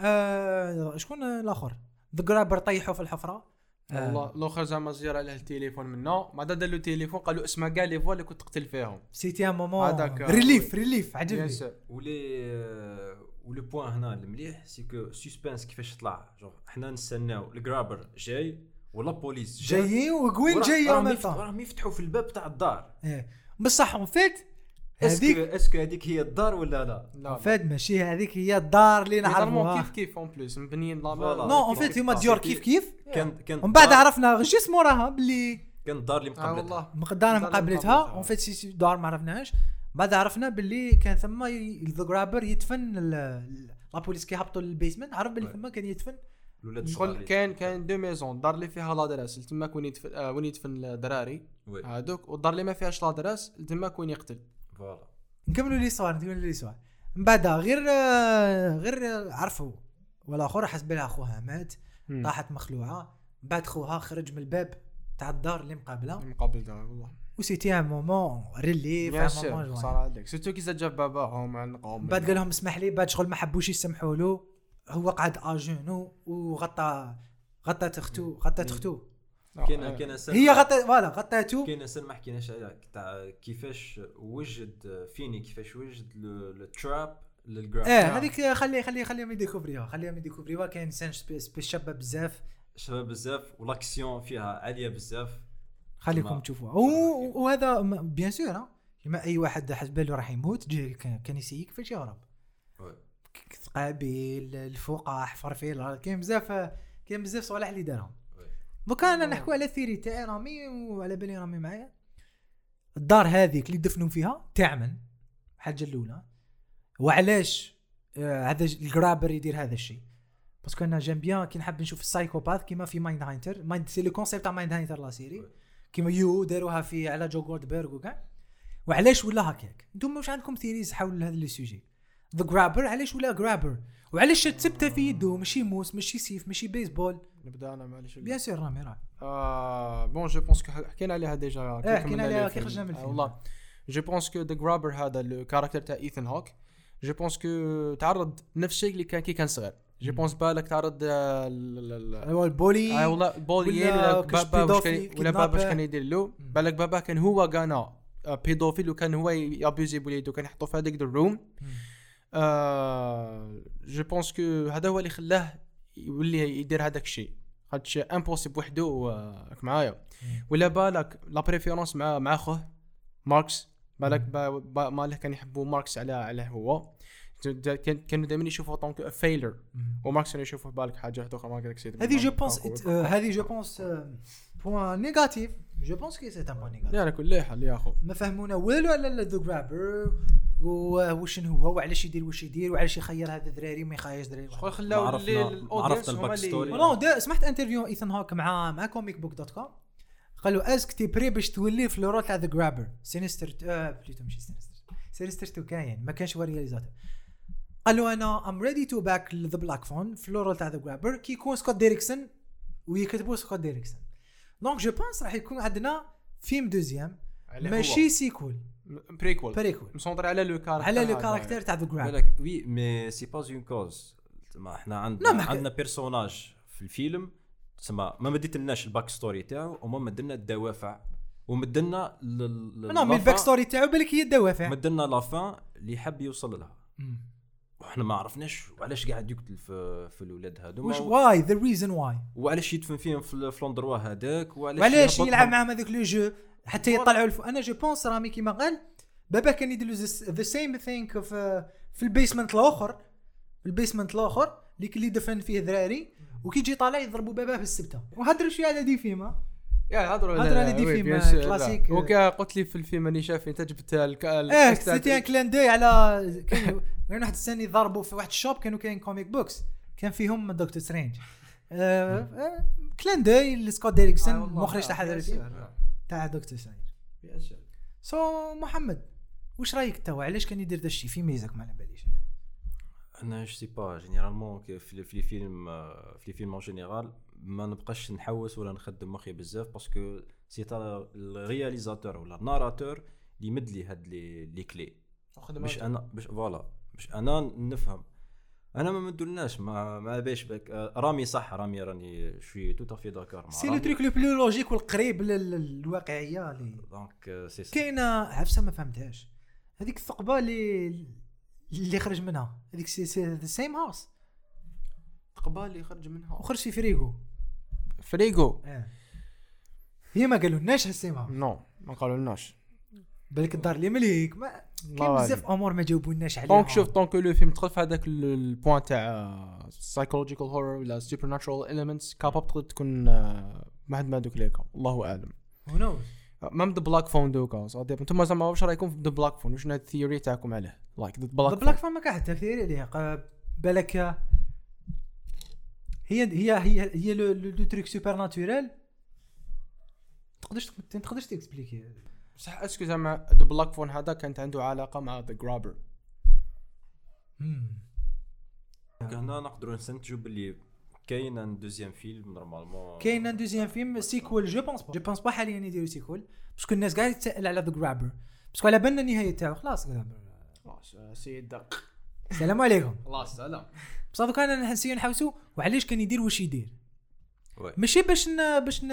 آه شكون الآخر؟ the Grabber طيحوا في الحفرة. والله الآخر زعما زير عليه التليفون منه بعد دار له تليفون قال له اسمع كاع les fois اللي كنت تقتل فيهم. c'était un moment. هذاك- relief relief bien عجبني. sûr و les و le point هنا المليح c'est que suspense كيفاش طلع. جونغ حنا نستناو. ال Grabber جاي ولا la police جاي؟ جايين و Gwen جاي راهم يوم يفتحوا- في الباب تاع الدار. إيه. بصح en fait هذيك est-ce que هذيك هي الدار ولا لا؟ en fait ماشي هذيك هي الدار اللي نعرفوها. كيف كيف en plus مبنيين لا. non en fait هما ديور كيف كيف؟ كان كان ومن بعد دار- عرفنا غش اسمه راها باللي كان الدار اللي آه مقابلتها والله. مقدار دار مقابلتها. en fait c'est دار ما عرفناهاش. بعد عرفنا باللي كان ثم the Grabber يدفن ال- ال- la police كي هبطوا لل basement عرف باللي Ouais. ثم كان يدفن؟ الولاد شغل الصغار كان كان deux maisons. الدار اللي فيها l'adresse تماك وين يدفن آه، وين يدفن الدراري. هذوك والدار اللي ما فيهاش l'adresse تماك وين يقتل. voilà نكملوا l'histoire نكملوا l'histoire من بعد غير غير عرفوا والاخر حسب لها أخوها مات مم. طاحت مخلوعة بعد خوها خرج من الباب تاع الدار اللي مقابله مقابل دار والله. و c'était un moment relief bien sûr moment صار. هذاك surtout كي جاب باباهم عنقهم بعد قال لهم اسمح لي بعد شغل ما حبوش يسمحوا له هو قعد اجونو وغطى غطت اختو غطت اختو كاين كاين scène هي غطت voilà غطاتو كاين scène ما حكيناش عليها تاع كيفاش وجد Finney كيفاش وجد ال trap لل Grabber إيه هذيك خلي خلي خليهم يديكوفريوها خليهم يديكوفريوها. كاين une scène شابه بزاف. شباب بزاف و l'action فيها عالية بزاف. خليكم. تشوفوها. وهذا bien sûr ها كيما أي واحد حسب له راح يموت جي كان يسيي كيفاش يهرب ثقابيل الفقاح فرفيل كاين بزاف كاين بزاف صوالح اللي دارهم. دوكا أنا نحكوا على الثيري تاعي رامي وعلى بالي رامي معايا. الدار هذيك اللي دفنوا فيها تعمل الحاجة الأولى. وعلاش آه، هذا ج- الجرابر يدير هذا الشيء؟ باسكو أنا جيم بيان كي نحب نشوف السايكوباث كيما في مايند هاينتر مايند سي لو كونسيبت تاع مايند هاينتر لا سيري كيما يو داروها في على جو جولدبرغ وكاع. وعلاش ولا هكاك؟ أنتم واش عندكم theories حول هذا le sujet؟ the Grabber علاش ولا Grabber وعلاش تثبته في يدو؟ ماشي موس ماشي سيف ماشي بيسبول. نبدأ أنا معليش bien sûr رامي راه. آه bon je pense حكينا عليها déjà إيه، حكينا عليها كي خرجنا من الفيلم. والله. je pense que the Grabber هذا ال character تاع Ethan Hawke je pense que تعرض نفس الشيء اللي كان كي كان صغير. je pense بالك تعرض آه، هو ال bully آه والله bullying ولا بابا كان ولا بابا واش. كان يدير له. بالك بابا كان هو كانا آه، pédophile وكان هو يابوزي بوليدو كان يحطو في هذيك ال room. je pense que هذا هو اللي خلاه يولي يدير هذاك الشيء. خاطش impossible وحده آه، راك معايا. ولا بالك la préférence مع مع خوه Max. بالك با با ماله كان يحبوا Max على على هو. كانوا دائما يشوفوا طونك فيلر و Max كان يشوفوا بالك حاجة أخرى ما هذه je pense هذه je pense point négatif je pense que c'est un point négatif على كل حال يا اخو ما فهمونا والو على the Grabber وش هو؟ وعلاش يدير؟ واش يدير؟ وعلاش يخير هذا الدراري وما يخيرش دراري واحد. خلاو هما ال backstory. non سمعت interview Ethan Hawke مع مع ComicBook.com قال له est-ce que t'es prêt باش تولي في le rôle تاع the Grabber Sinister آه plutôt ماشي Sinister Sinister 2 كاين ما كانش هو réalisateur قال له أنا I'm ready to back The Black Phone في le rôle تاع the Grabber كي يكون Scott Derrickson ويكتبوا Scott Derrickson donc je pense راح يكون عندنا film deuxième. ماشي sequel prequel prequel م centré على le character على le هذا. character تاع the Grabber بالك oui mais c'est pas une cause ما إحنا لا، عندنا عندنا personnage في الفيلم. تسمى ما مديت لناش ال backstory تاعو وما مدلنا الدوافع. ومدلنا non mais ال backstory تاعو بالك هي الدوافع. مدلنا la fin اللي حب يوصل لها. وحنا ما عرفناش وعلاش قاعد يقتل في, في الاولاد هذو واش why the reason why وعلاش يدفن فيهم في l'endroit هذاك؟ وعلاش وعلاش. يلعب معاهم هذاك le jeu؟ حتى يطلعوا الف... أنا je pense رامي كيما قال بابا كان يدير the same thing في في ال basement الآخر في ال basement الآخر اللي كل دفن فيه ذراري وكي يجي طالع يضربوا باباه بالسبتة. وهدر شوية على des films يا هضروا على des films classiques. وكا قلت لي في الفيلم اللي شاف انت جبت. آه تاع- c'était un clin d'œil. على كانوا واحد السنة يضربوا في واحد ال shop كانوا كاين comic books كان فيهم Doctor Strange clin d'œil ل Scott Derrickson آه مخرج تاع هذا الفيلم. تاع Doctor Strange. so محمد واش رأيك توا؟ علاش كان يدير ذا الشيء؟ في ميزك ما على باليش أنا. je sais pas généralement في les films في les films en général ما نبقاش نحوس ولا نخدم مخي بزاف parce que c'est à ال réalisateur ولا ال narrateur اللي يمد لي هاد لي لي كلي. باش. أنا. باش فوالا باش أنا نفهم. أنا ما مدولناش ما ما باش بك. رامي صح رامي راني شوي تو في داكار سي لو. تريك لو بلو لوجيك والقريب لل- للواقعية اللي دونك سي سا. كاينة عفسة ما فهمتهاش. هذيك الثقبة اللي اللي خرج منها. هذيك سي سي ذا سيم هاوس قبال اللي خرج منها. وخرج في فريغو فريغو آه. هي ما قالوا لناش هالسيم هاوس نو ما قالوا لناش بالك الدار اللي مليك ما كاين بزاف أمور ما جاوبوناش عليها. دونك شوف دونك لو فيلم تدخل في هذاك ال- البوان تاع سايكولوجيكال هورر ولا سوبر ناتشرال اليمنتس كاباب تقدر تكون آه، ما حد ما دوك ليك الله اعلم knows؟ مام ذا بلاك فون دوكا أنتم زعما واش رايكم في ذا بلاك فون واش الثيوري تاعكم عليه لايك ذا ذا بلاك فان ما كان حتى تاثير عليه بالك هي هي هي هي le le truc supernaturel تقدرش ما تقدرش ت expliquer صح est-ce que زعما The Black Phone هذا كانت عنده علاقة مع The Grabber هنا نقدروا نستنتجوا باللي كاين un deuxième film normalement كاين un deuxième film sequel je pense je pense pas حاليا يديروا sequel parce que الناس قاعد تسأل على The Grabber parce que على بالنا النهايه تاعو خلاص خلاص سيد دق السلام عليكم. الله السلام بصح أنا نسيو نحوسو وعلاش كان يدير واش يدير؟ وي. ماشي باش ن باش ن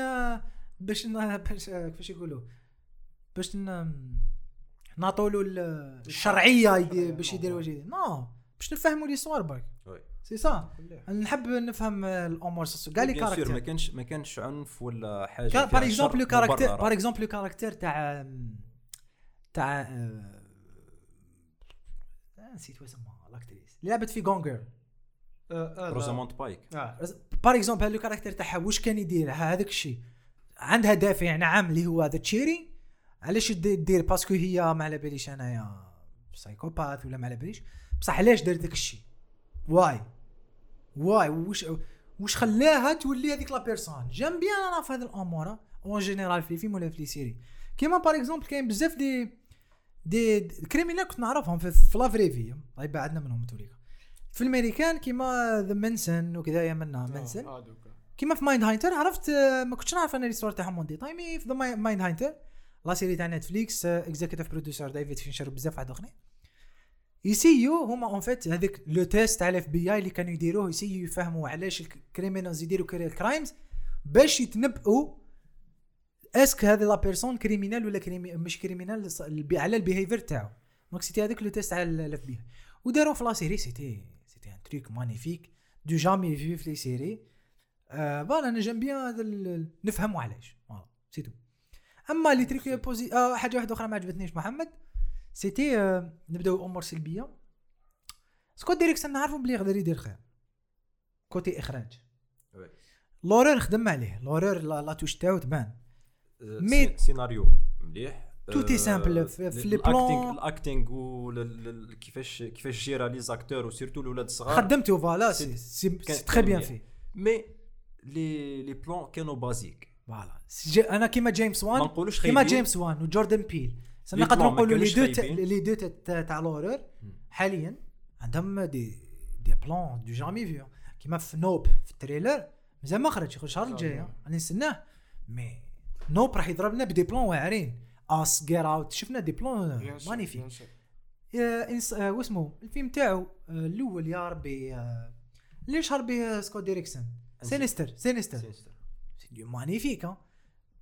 باش ن باش كيفاش يقولوا؟ باش ن نعطولو ال- الشرعية يدير باش يدير واش يدير. نو باش نفهموا لي صوار برك. وي. سي سا. نحب نفهم الأمور سوسيو كاع لي سور ما كاركتير. كانش ما كانش عنف ولا حاجة بار اكزومبل لو كاركتير. بار اكزومبل لو كاركتير تاع تاع آه، نسيت اسمها l'actrice اللي لعبت في Gone Girl روزاموند بايك. par exemple هذا ال caractère تاعها واش كان يدير؟ هذاك الشيء. عندها دافع نعم اللي هو ذا تشيري علاش دي- دير parce que هي ما على باليش أنايا psychopath ولا ما على باليش. بصح علاش دارت ذاك الشيء؟ واي واي وش وش خلاها تولي هذيك la personne j'aime bien أنا في هذه الأمور اون جينيرال في الفيلم ولا في لي سيري كيما باغ اكزومبل كاين بزاف دي دي كريمينال كنت نعرفهم في, في لا فري في طيب بعدنا منهم توريك في الامريكان كيما ذا منسن وكذا منا منسن. آه، هذوك. كيما في مايند هاينتر عرفت آه، ما كنتش نعرف أنا الستور تاعهم اون ديتاي مي في ذا مايند هاينتر لا سيري تاع نتفليكس اكزيكتيف بروديوسر ديفيد فينشر وبزاف واحد آخرين. يسيو هما اون فيت هذيك لو تيست تاع الاف بي اي اللي كانوا يديروه يسيو يفهموا علاش الكريمينالز يديروا كرايمز باش يتنبؤوا est-ce que هذه la personne criminelle ولا كريمي مش criminelle على ال behavior تاعو؟ donc c'était هذاك le test على ال FB وداروا في la série c'était c'était un truc magnifique du jamais vu في les séries voilà أنا j'aime bien هذا نفهموا علاش c'est tout اما les trucs positifs آه حاجة واحدة أخرى ما عجبتنيش محمد. c'était آه نبداو أمور سلبية. سكوت ديريكسون نعرفوا بلي يقدر يدير خير. côté إخراج. oui. l'horreur خدم عليه. l'horreur la, la touche تاعو تبان mais- c'est- سيناريو مليح. Tout est simple. في- les plans- ال acting وكيفاش كيفاش gérer les acteurs و surtout الاولاد الصغار خدمته voilà c'est- très bien. في mais les les plans كانوا basiques voilà أنا كيما جيمس ما وان نقولوش كيما جيمس وان وجوردن بيل نقدروا ما نقولوا les deux. les deux تا- تاع l'horreur حاليا عندهم des des plans du jamais vu كيما في Nope في ال trailer مازال ما خرج يخرج الشهر الجاي راني نستناه mais Nope راح يضرب لنا ب des plans واعرين. Us Get Out شفنا des سور، magnifique. سور. آه، آه، واسمه؟ الفيلم تاعو آه، الأول يا ربي آه، اللي شهر به سكوت ديريكسون؟ Sinister Sinister. c'est magnifique ها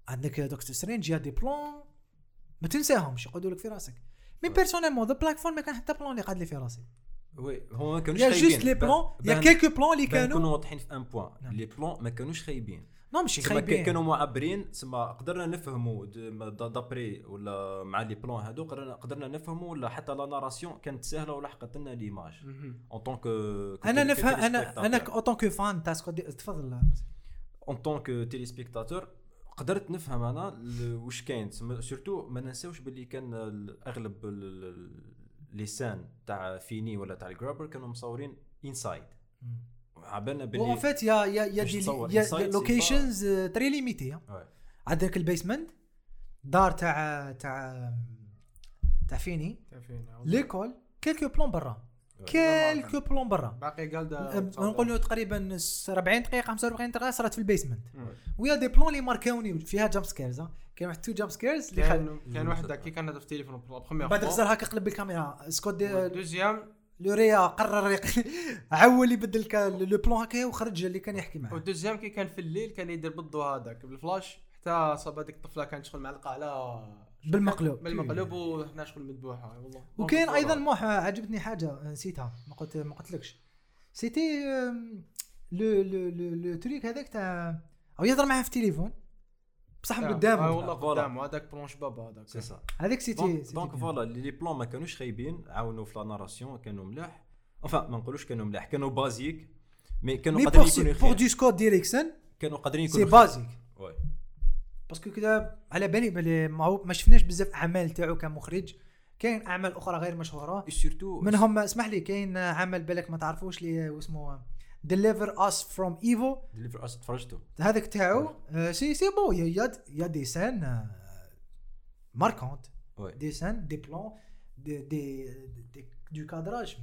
عندك Doctor Strange y a des plans ما تنساهمش يقعدوا لك في راسك. mais personnellement The Black Phone ما كان حتى plan اللي قعد لي في راسي. oui هو ما كانوش يا خايبين. juste les plans y a quelques plans اللي بان نكونوا كانوا واضحين في un point. نعم. les plans ما كانوش خايبين. ماشي كا- خايبين. كانوا معبرين تسمى قدرنا نفهموا دابري ولا مع les plans هادو قدرنا قدرنا نفهموا ولا حتى la narration كانت سهلة ولحقت لنا l'image. en tant que أنا نفهم أنا أنا en tant que fan تاع تفضل. en tant que téléspectateur قدرت نفهم أنا واش كاين. surtout ما ننساوش باللي كان أغلب ال- ال- les scènes تاع فيني ولا تاع الجرابر كانوا مصورين inside عبالنا باللي فيت يا يا يا دي يا لوكيشنز très limitées. عندك ال basement دار تاع تاع تاع فيني. l'école quelques plans برا. quelques plans برا باقي قال نقولوا تقريبا س- 40 دقيقة 45 دقيقة صارت في البيسمنت. ويا دي بلون اللي ماركاوني فيها جامب سكيرز ها. كاين واحد تو جامب سكيرز اللي. كان كان واحد كي كان هذا في التليفون بروميير بعد غزر هكا قلب الكاميرا سكوت دوزيام لوريا قرر عول يبدل لو بلون هكا وخرج اللي كان يحكي معاه. والدوزيام كي كان في الليل كان يدير بالضوء هذاك بالفلاش حتى صاب هذيك الطفلة كانت شغل معلقه على بالمقلوب. بالمقلوب وحنا شغل مذبوحة والله. وكاين أيضا موح عجبتني حاجة نسيتها ما قلت ما قلتلكش. c'était le le le le truc هذاك تاع أو يهضر معاه في التليفون. بصح من آه. قدامه والله voilà. قدامه هذاك بلونش بابا هذاك. سي سا. هذاك c'était donc. voilà les plans ما كانوش خايبين عاونوا في la narration كانوا ملاح. enfin ما نقولوش كانوا ملاح كانوا basiques mais كانوا قادرين pour يكونوا pour خير de Scott Derrickson كانوا قادرين c'est يكونوا خير. basiques oui. parce que كذا على بالي بلي ما شفناش بزاف أعمال تاعو كمخرج. كاين أعمال أخرى غير مشهورة. et surtout منهم اسمح لي كاين عمل بالك ما تعرفوش اللي واسمه Deliver Us from Evil Deliver Us تفرجتو هذاك تاعو c'est c'est beau y a y a y a des scènes آه، marquantes oui des plans des des de cadrage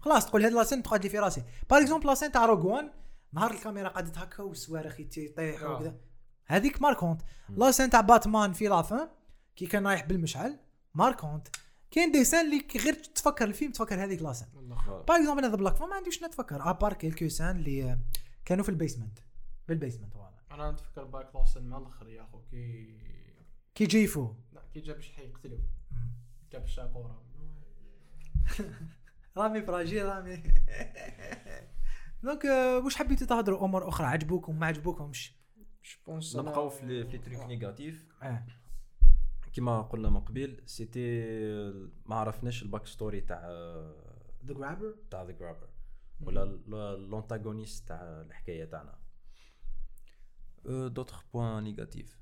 خلاص تقول هاد la scène تقعد لي في راسي par exemple la scène تاع روغوان نهار الكاميرا قعدت هكا والصواريخ يطيحوا آه. وكذا. هذيك marquante la scène تاع باتمان في la fin كي كان رايح بالمشعل marquante كاين des scènes اللي غير تفكر الفيلم تفكر هذيك والله par exemple هذا بلاك ما عنديش نتفكر à part quelques scènes اللي آه، كانوا في ال basement. بال basement voilà أنا نتفكر باك la scène مع الأخر يا أخو كي كي جيفو لا كي جاب شي يقتلو جاب الشاقوره رامي fragile رامي. donc آه، واش حبيتوا تهضروا؟ أمور أخرى عجبوكم ما عجبوكمش؟ je pense نبقاو في les في les trucs négatifs. آه. كيما قلنا من قبل c'était ما عرفناش ال backstory تاع the Grabber تاع the Grabber ولا l'antagoniste تاع الحكاية تاعنا. d'autres points négatifs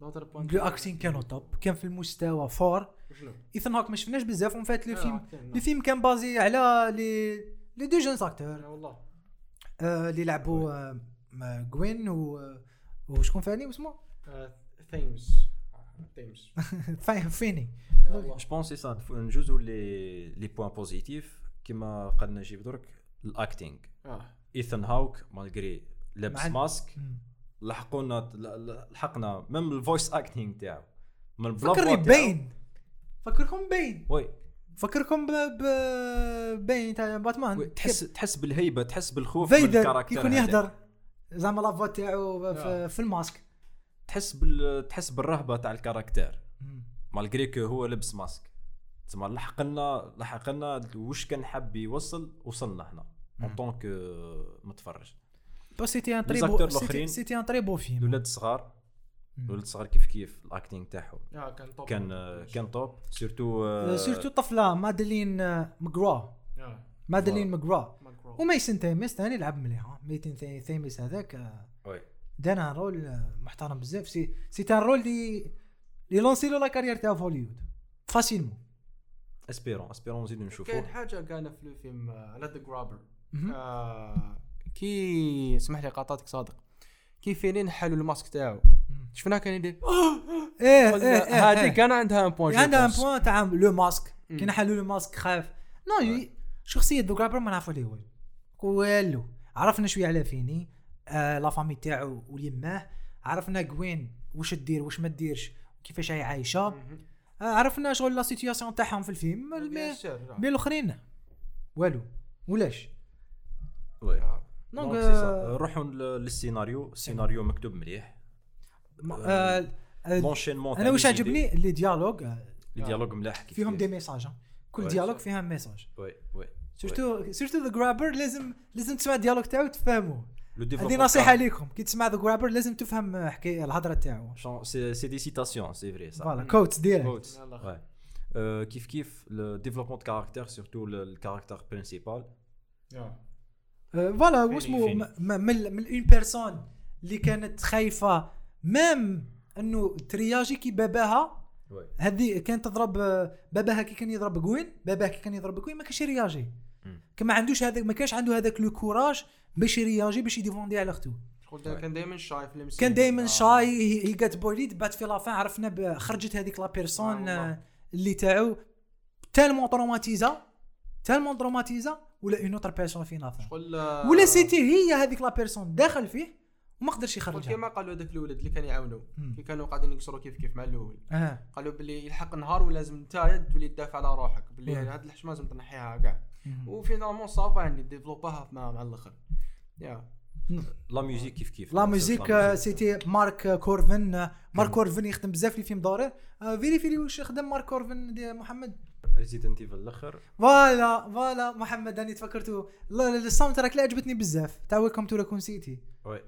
d'autres points l'acting كانوا top كان في المستوى fort؟ Ethan Hawke ما شفناش بزاف. en fait le آه، film le film كان basé على les les deux jeunes آه، acteurs voilà. آه، اللي لعبوا آه، Gwen و وشكون ثاني اسمه؟ Thames Thames فاهم Finney je pense c'est ça نجوزو les les points positifs كيما قال نجيب درك ال acting Ethan Hawke malgré لابس ماسك. لحقونا لحقنا. même ال voice acting تاعو. من فكرني. Bane. فكركم Bane. oui. فكركم ب... ب... Bane تاع باتمان. تحس تحس بالهيبة تحس بالخوف من فيدر ال caractère يكون. يهدر. زعما la voix تاعو. في الماسك. تحس بال تحس بالرهبة تاع ال caractère malgré que هو لبس ماسك. تسمى لحق لنا لحق لنا واش كان حاب يوصل وصلنا إحنا en tant que متفرج. بس c'était un très beau. c'était un très beau film الولاد الصغار مم. الولاد الصغار كيف كيف ال acting تاعهم. كان top كان كان top surtout surtout طفلة Madeleine آه، McGraw Madeleine McGraw و Mason Thames ثاني لعب مليح. Mason Thames هذاك آه، دانا rôle محترم بزاف. c'est c'est un rôle دي لي lancé له la carrière تاعو في هوليوود facilement espérons espérons نزيدو كاين نشوفوه حاجة قالها في الفيلم على the Grabber كي اسمح لي قاطعتك صادق. كي فينين حلوا الماسك تاعو. شفناه كان يدير؟ إيه إيه إيه هذه إيه. كان عندها un point عندها un point تاع le masque. كي نحلوا le masque خاف نو شخصية the Grabber ما نعرفوا ليه والو. والو عرفنا شوية على Finney. آه la famille تاعو ويماه عرفنا كوين واش دير واش ما ديرش كيفاش هي عايشة. آه عرفنا شغل la situation تاعهم في الفيلم mais mais الأخرين. والو ولاش؟ oui. donc. نروحوا لل- للسيناريو. السيناريو مكتوب مليح. آه آه l'enchaînement أنا واش عجبني؟ les dialogues آه، ال dialogue ملاح كيف فيهم. des messages كل. dialogue فيها message oui oui surtout surtout the Grabber لازم لازم تسمع ال dialogue تاعو تفهموه هذه développement نصيحة ليكم. كي تسمع the Grabber لازم تفهم حكايه الهضرة تاعو. c'est des citations c'est vrai صح voilà quotes direct quotes كيف كيف caractère surtout le, le caractère principal. voilà م- من من une personne اللي كانت خايفه même انه ت réagi كي باباها. هذه كانت تضرب باباها كي كان يضرب Gwen باباه كي كان يضرب Gwen ما كانش ي réagi مم. كما عندوش هذاك ما كانش عنده هذاك le courage باش ي réagi باش ي défendre على اختو كان دائما shy في المسير كان دائما آه. shy هي جات بوليد بعد في la fin عرفنا ب- خرجت هذيك la آه personne voilà. آه، اللي تاعو tellement traumatisé tellement traumatisé ولا une autre personne في la fin شغل ولا c'était هي هذيك la personne داخل فيه وما قدرش يخرجها كيما قالوا هذاك الولد اللي كان يعاونوا. كي كانوا قاعدين يكسروا كيف كيف مع الأول قالوا باللي يلحق نهار ولازم انت تولي تدافع على روحك باللي مم. هاد الحشمة لازم تنحيها كاع و finalement ça va يعني développa ها مع مع الآخر. يا. la musique كيف كيف؟ la musique آه، c'était Mark آه، Korven آه، Mark Korven يخدم بزاف les films d'horreur vérifiez les واش خدم Mark Korven دي محمد؟ Resident Evil الأخر. voilà voilà محمد راني تفكرتو. لا- لا، ال soundtrack اللي عجبتني بزاف. تاع Welcome to Raccoon City oui.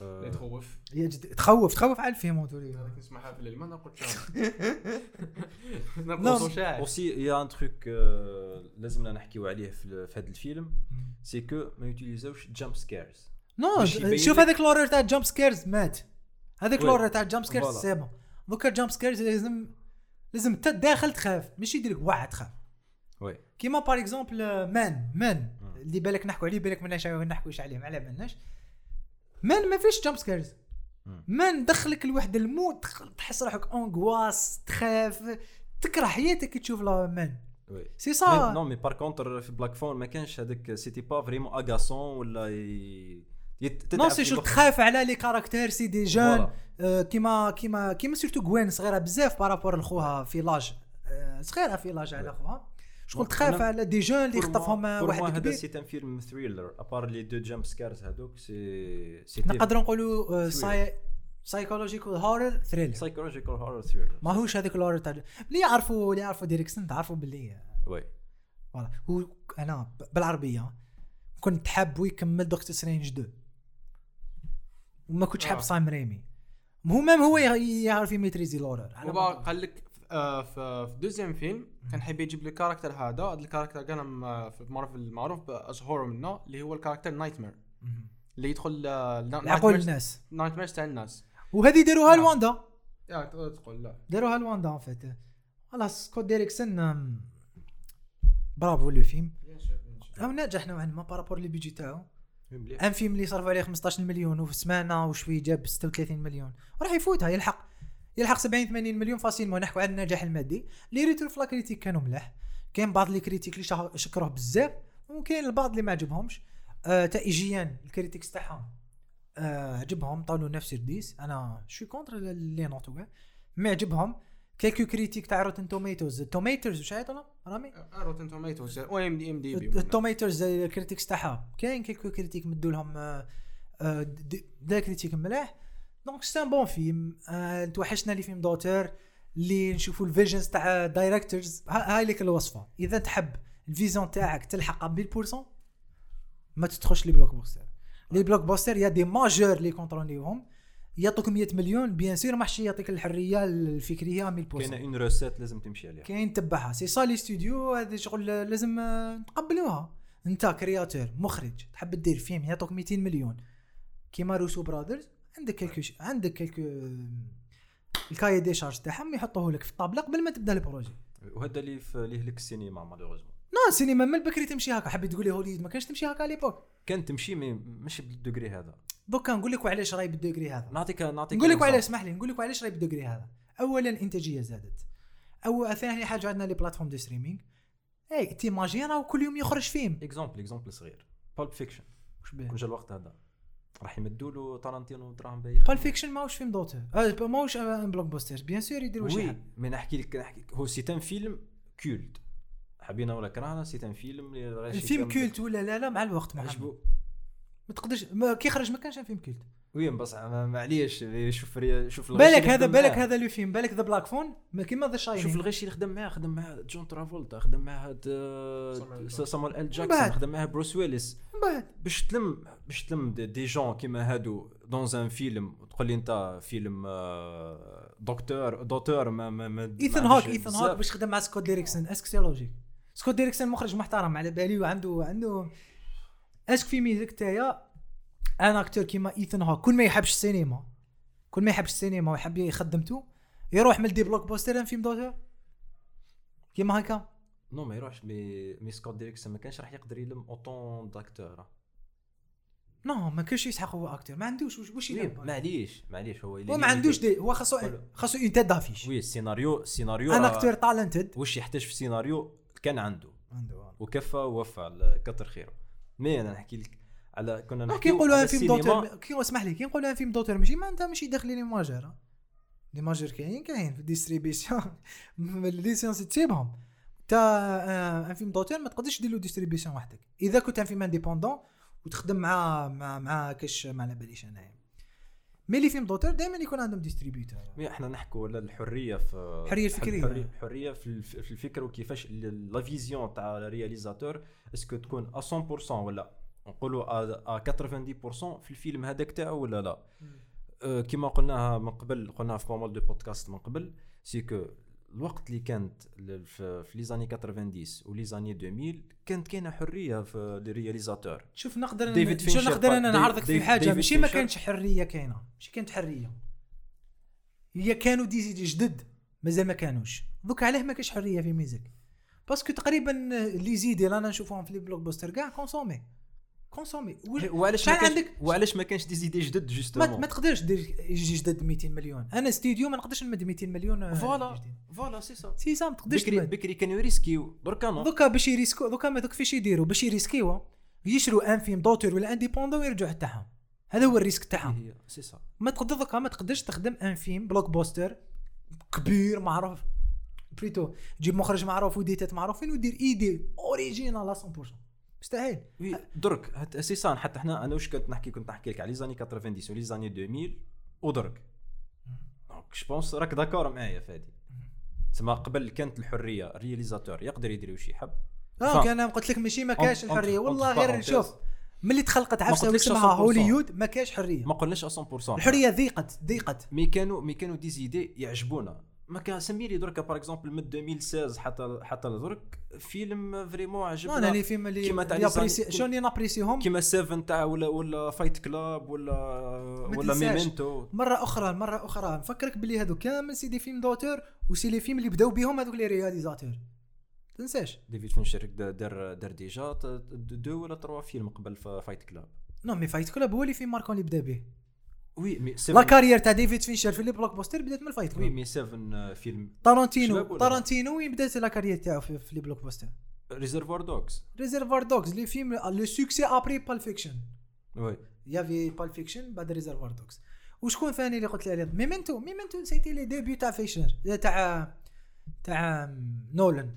لا Euh, تخوف هي جد- تخوف تخوف على الفيلم هذاك نسمعها في الليل ما نقول شاعر نعم. نقول شاعر aussi y a un truc لازمنا نحكيو عليه في في هذا الفيلم c'est que ما ي utilisa وش jump scares نو شوف هذاك l'horreur تاع jump scares مات. هذاك oui. l'horreur تاع jump scares. c'est bon دوكا jump scares لازم لازم انت داخل تخاف. ماشي يدير لك واحد تخاف. oui. كيما par exemple مان مان. اللي بالك نحكوا عليه بالك ما نحكوش عليه ما على بالناش مان ما فيش jump scares. مان دخلك الواحد الموت تخ- تحس روحك angoisse تخاف تكره حياتك كي تشوف لا مان oui. c'est ça non mais par contre في Black Phone ما كانش هذاك c'était pas vraiment agaçant ولا non c'est chaud. تخاف على les caractères c'est des jeunes كيما كيما كيما surtout كوين صغيره بزاف par rapport لخوها في l'âge صغيره في l'âge على خوها شغل تخاف على des jeunes اللي moi واحد هذا كبير c'est un film thriller à part les deux jump scares هذوك c'est نقدروا نقولوا. ساي psychological horror thriller psychological horror thriller ماهوش هذاك ال horror تاع اللي يعرفوا اللي يعرفوا Derrickson تعرفوا باللي oui voilà هو أنا بالعربيه كنت حاب يكمل Doctor Strange 2 وما كنتش حاب آه. Sam Raimi هو même هو يعرف يميتريزي l'horreur قال لك آه، في في deuxième film كان حيب يجيب لي ال character هذا. هذا ال character كان في مارفل معروف بأشهر منه اللي هو ال character Nightmare. اللي يدخل عقول الناس. nightmares تاع الناس. وهذه داروها آه. لواندا. يا تقول لا. داروها ل Wanda en fait خلاص Scott Derrickson bravo le film. أو ناجح نوعا ما par rapport le budget تاعو. un film اللي صرف عليه 15 مليون وفي سمانة وشوي جاب 36 مليون. راح يفوتها يلحق. يلحق 70 80 مليون facilement نحكوا على النجاح المادي. اللي ريتو في la critique كانوا ملاح كاين بعض les critiques اللي شكروه بزاف وكاين البعض اللي ما عجبهمش. آه تا ايجيان ال critics تاعهم آه عجبهم طالوا نفس الديس. أنا شوي contre les notes وكاع. ما عجبهم. quelques critiques تاع Rotten Tomatoes. Tomatoes واش عيطوا رامي؟ Rotten Tomatoes. و ام دي IMDb. ال Tomatometers ال critics تاعها. كاين quelques critiques مدوا لهم آه، آه، د- دا critique ملاح donc c'est un bon film توحشنا les films d'auteur اللي نشوفوا ال visions تاع directors هاي لك الوصفه إذا تحب ال vision تاعك تلحق 100% ما تدخلش les blockbusters les blockbusters y a des majors اللي كونتروليوهم يعطوك 100 مليون bien sûr ما حشي يعطيك الحرية الفكرية 100% كاينة une recette لازم تمشي عليها. كاين تبعها. c'est ça les studios هذه شغل لازم آه، نتقبلوها انت créateur مخرج تحب دير فيلم يعطوك 200 مليون. كيما Russo Brothers عندك quelques ش- عندك quelques ال cahier des charges تاعهم يحطوه لك في الطابلة قبل ما تبدأ ال projet. وهذا اللي في اللي هلك السينما malheureusement non السينما من بكري تمشي هكا. حبيت تقول les هوليود ما كانش تمشي هكا l'époque. كان تمشي mais ماشي بالدوغري هذا. دوكا نقول لك وعلاش راي بالدوغري هذا. نعطيك نعطيك نقول لك. وعلاش اسمح لي نقول لك وعلاش راي بالدوغري هذا. اولا الانتاجيه زادت. أو ثاني حاجة عندنا les plateformes de streaming. Et t'imagines راهو كل يوم يخرج فيلم. exemple exemple صغير. Pulp Fiction واش بيه؟ كون جا الوقت هذا. راح يمدوا له تارانتينو دراهم بايخ بال فيكشن ماهوش فيلم دوتر. آه ماهوش un blockbuster bien sûr يديروا شي وي مي نحكي لك نحكي هو c'est un film culte حبينا ولا كرهنا c'est un film ال film culte ولا لا لا مع الوقت محمد. عجبو. ما تقدرش ما كي خرج ما كانش فيلم كولت وي بس؟ ما- معليش شوف شوف بالك اللي هذا بالك. هذا لو فيلم بالك ذا بلاك فون؟ ما كيما ذا شوف شاينينغ الغش اللي خدم معاه خدم معاه جون ترافولتا خدم معاه هاد آه، سامويل سامويل ال. جاكسون خدم معاه بروس ويلس من بعد. باش تلم باش تلم دي, جون كيما هادو دون ان فيلم تقول لي انت فيلم آه، دكتور دوتور ما ما, ما ايثن هوك ايثن. هوك باش خدم مع Scott Derrickson est-ce que c'est logique Scott Derrickson مخرج محترم على بالي وعنده عنده est-ce que في ميزك تاعي أنا acteur كيما Ethan Hawke كل ما يحبش السينما كل ما يحبش السينما ويحب يخدمته يروح من des blockbusters film d'auteur كيما هكا non ما يروحش mais mais Scott Derrickson ما كانش راح يقدر يلم autant d'acteurs non ما كانش يسحق هو acteur ما عندوش واش واش يلعب معليش معليش هو هو ما عندوش des هو خاصو. خاصو اون تيت دافيش وي السيناريو السيناريو راه- acteur talented وش يحتاج في السيناريو كان عنده. عنده وكفى ووفى كتر خيره. mais أنا نحكي لك؟ على كنا كي نحكيو نقولوا على un film. d'auteur كي اسمح لي كي نقولوا un film d'auteur ماشي ما انت ماشي داخل les majors les majors كاين كاين في ال distribution ال licence تسيبهم تا un film d'auteur ما تقدرش دير له distribution وحدك. إذا كنت un film indépendant وتخدم مع مع مع كاش ما على باليش أنايا. mais les films d'auteur دائما يكون عندهم ديستريبيوتور مي إحنا نحكوا على الحرية في الحرية الفكرية. الحريه, الحرية في الف- في الفكر وكيفاش la vision تاع ال réalisateur est-ce que تكون à 100% ولا نقولوا à 90% في الفيلم هذاك تاعو ولا لا؟ أه، كما قلناها من قبل قلناها في pas mal de podcasts من قبل c'est que الوقت اللي كانت في les années 90 و les années 2000 كانت كاينة حرية في les réalisateurs شوف نقدر ديفيد شوف نقدر أنا نعرضك في حاجة؟ ماشي ما. كانش حرية كاينة. ماشي كانت حرية. هي كانوا دي جدد مازال ما كانوش. دوك علاه ما كاش حرية في ميزك. باسكو تقريبا اللي يزيد اللي أنا نشوفهم في لي بلوك بوستر كاع كونسومي كونسومي وعلاش ما شحال عندك؟ وعلاش ما كانش دي زيدي جدد جوستومون ما تقدرش دير يجي جدد 200 مليون أنا استديو ما نقدرش نمد 200 مليون فوالا. فوالا سي سا سي سا ما تقدرش بكري. بكري كانوا يريسكيو دركا نو دوكا باش يريسكو دوكا ما دوك فاش يديروا باش يريسكيو يشروا un film d'auteur ولا indépendant ويرجعوا تاعهم هذا هو ال risque تاعهم سي سا ما تقدر دوكا ما تقدرش تخدم un film blockbuster كبير معروف بريتو تجيب مخرج معروف وديتات معروفين ودير idée originale 100% مستحيل. درك سي سا حتى حنا أنا واش كنت نحكي كنت نحكي لك على les années 90 و les années 2000 ودرك. donc je pense راك d'accord معايا فادي تسمى قبل كانت الحرية ال réalisateur يقدر يدير واش يحب آه أنا قلت لك ماشي ما كاش الحرية. والله غير أنت- شوف ملي تخلقت عفسة 100%. هوليود ما كاش حرية. ما قلناش 100% الحرية ضيقت ضيقت. مي كانوا مي كانوا دي زيدي يعجبونا. ما كان سمي لي دركا باغ اكزومبل من 2016 حتى حتى لدرك فيلم فريمون انا عجبنا اللي فيلم اللي كيما تاع لي شلون اللي نابريسيهم كيما سيفن تاع ولا ولا فايت كلاب ولا ولا. ميمنتو. مرة أخرى مرة أخرى. نفكرك باللي هذو كامل سي دي فيلم دوتور و c'est les films اللي بداو بهم هذوك les réalisateurs. تنساش. ديفيد فينشر دا- دار دار déjà deux ولا trois films قبل Fight Club. non mais Fight Club هو ال film marquant اللي بدأ به oui mais la carrière تاع ديفيد فينشر في les blockbusters بدات من ال Fight oui mais Seven آه، فيلم تارانتينو تارانتينو وين بدات la carrière تاعو في, في les blockbusters Reservoir Dogs Reservoir Dogs le film le succès après Pulp Fiction oui y avait Pulp Fiction بعد Reservoir Dogs وشكون ثاني اللي قلت لي عليه Memento Memento c'était les débuts تاع فيشنر تاع تاع نولان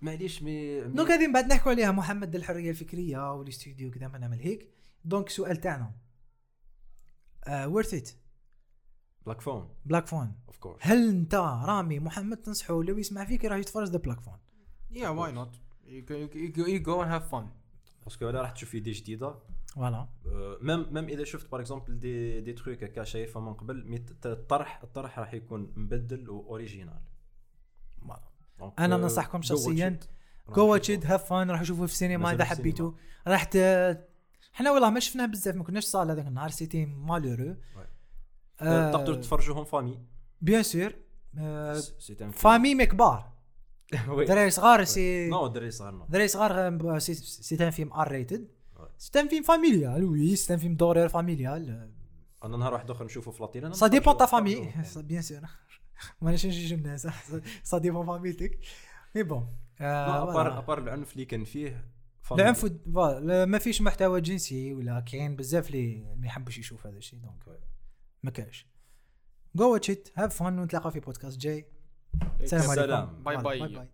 معليش mais- donc هذه من بعد نحكوا عليها محمد الحريه الفكرية والاستوديو كذا ما نعمل هيك. donc سؤال تاعنا. worth it Black Phone Black Phone of course هل انت رامي محمد تنصحه لو يسمع فيك راح يتفرج The Black Phone Yeah, why not? You go, you go, you go and have fun. parce que أنا راح تشوف idée جديدة. voilà même même إذا شفت par exemple des des trucs هكا شايفها من قبل mais الطرح الطرح راح يكون مبدل و original Donc, أنا euh, ننصحكم go watch شخصيا. go. watch have fun راح أشوفه في السينما إذا حبيتوا. راح ت... إحنا والله ما شفناه بزاف ما كناش salle هذاك النهار c'était malheureux. آه، تقدروا تفرجوهم famille bien sûr en famille mais كبار دراري صغار c'est non دري صغار non دراري صغار euh, c'est un film R rated. c'est un film familial oui c'est un film d'horreur familial أنا نهار واحد اخر نشوفه في لاتينا ça dépend ta famille bien sûr ماناش نجوج الناس ça dépend فاميلتك mais bon à part à part العنف اللي كان فيه. العنف ما فيش محتوى جنسي ولا كاين بزاف اللي ما يحبش يشوف هذا الشيء donc ما كاش go watch it have fun ونتلاقى في بودكاست جاي. السلام عليكم. سلام. باي فوالا، باي. باي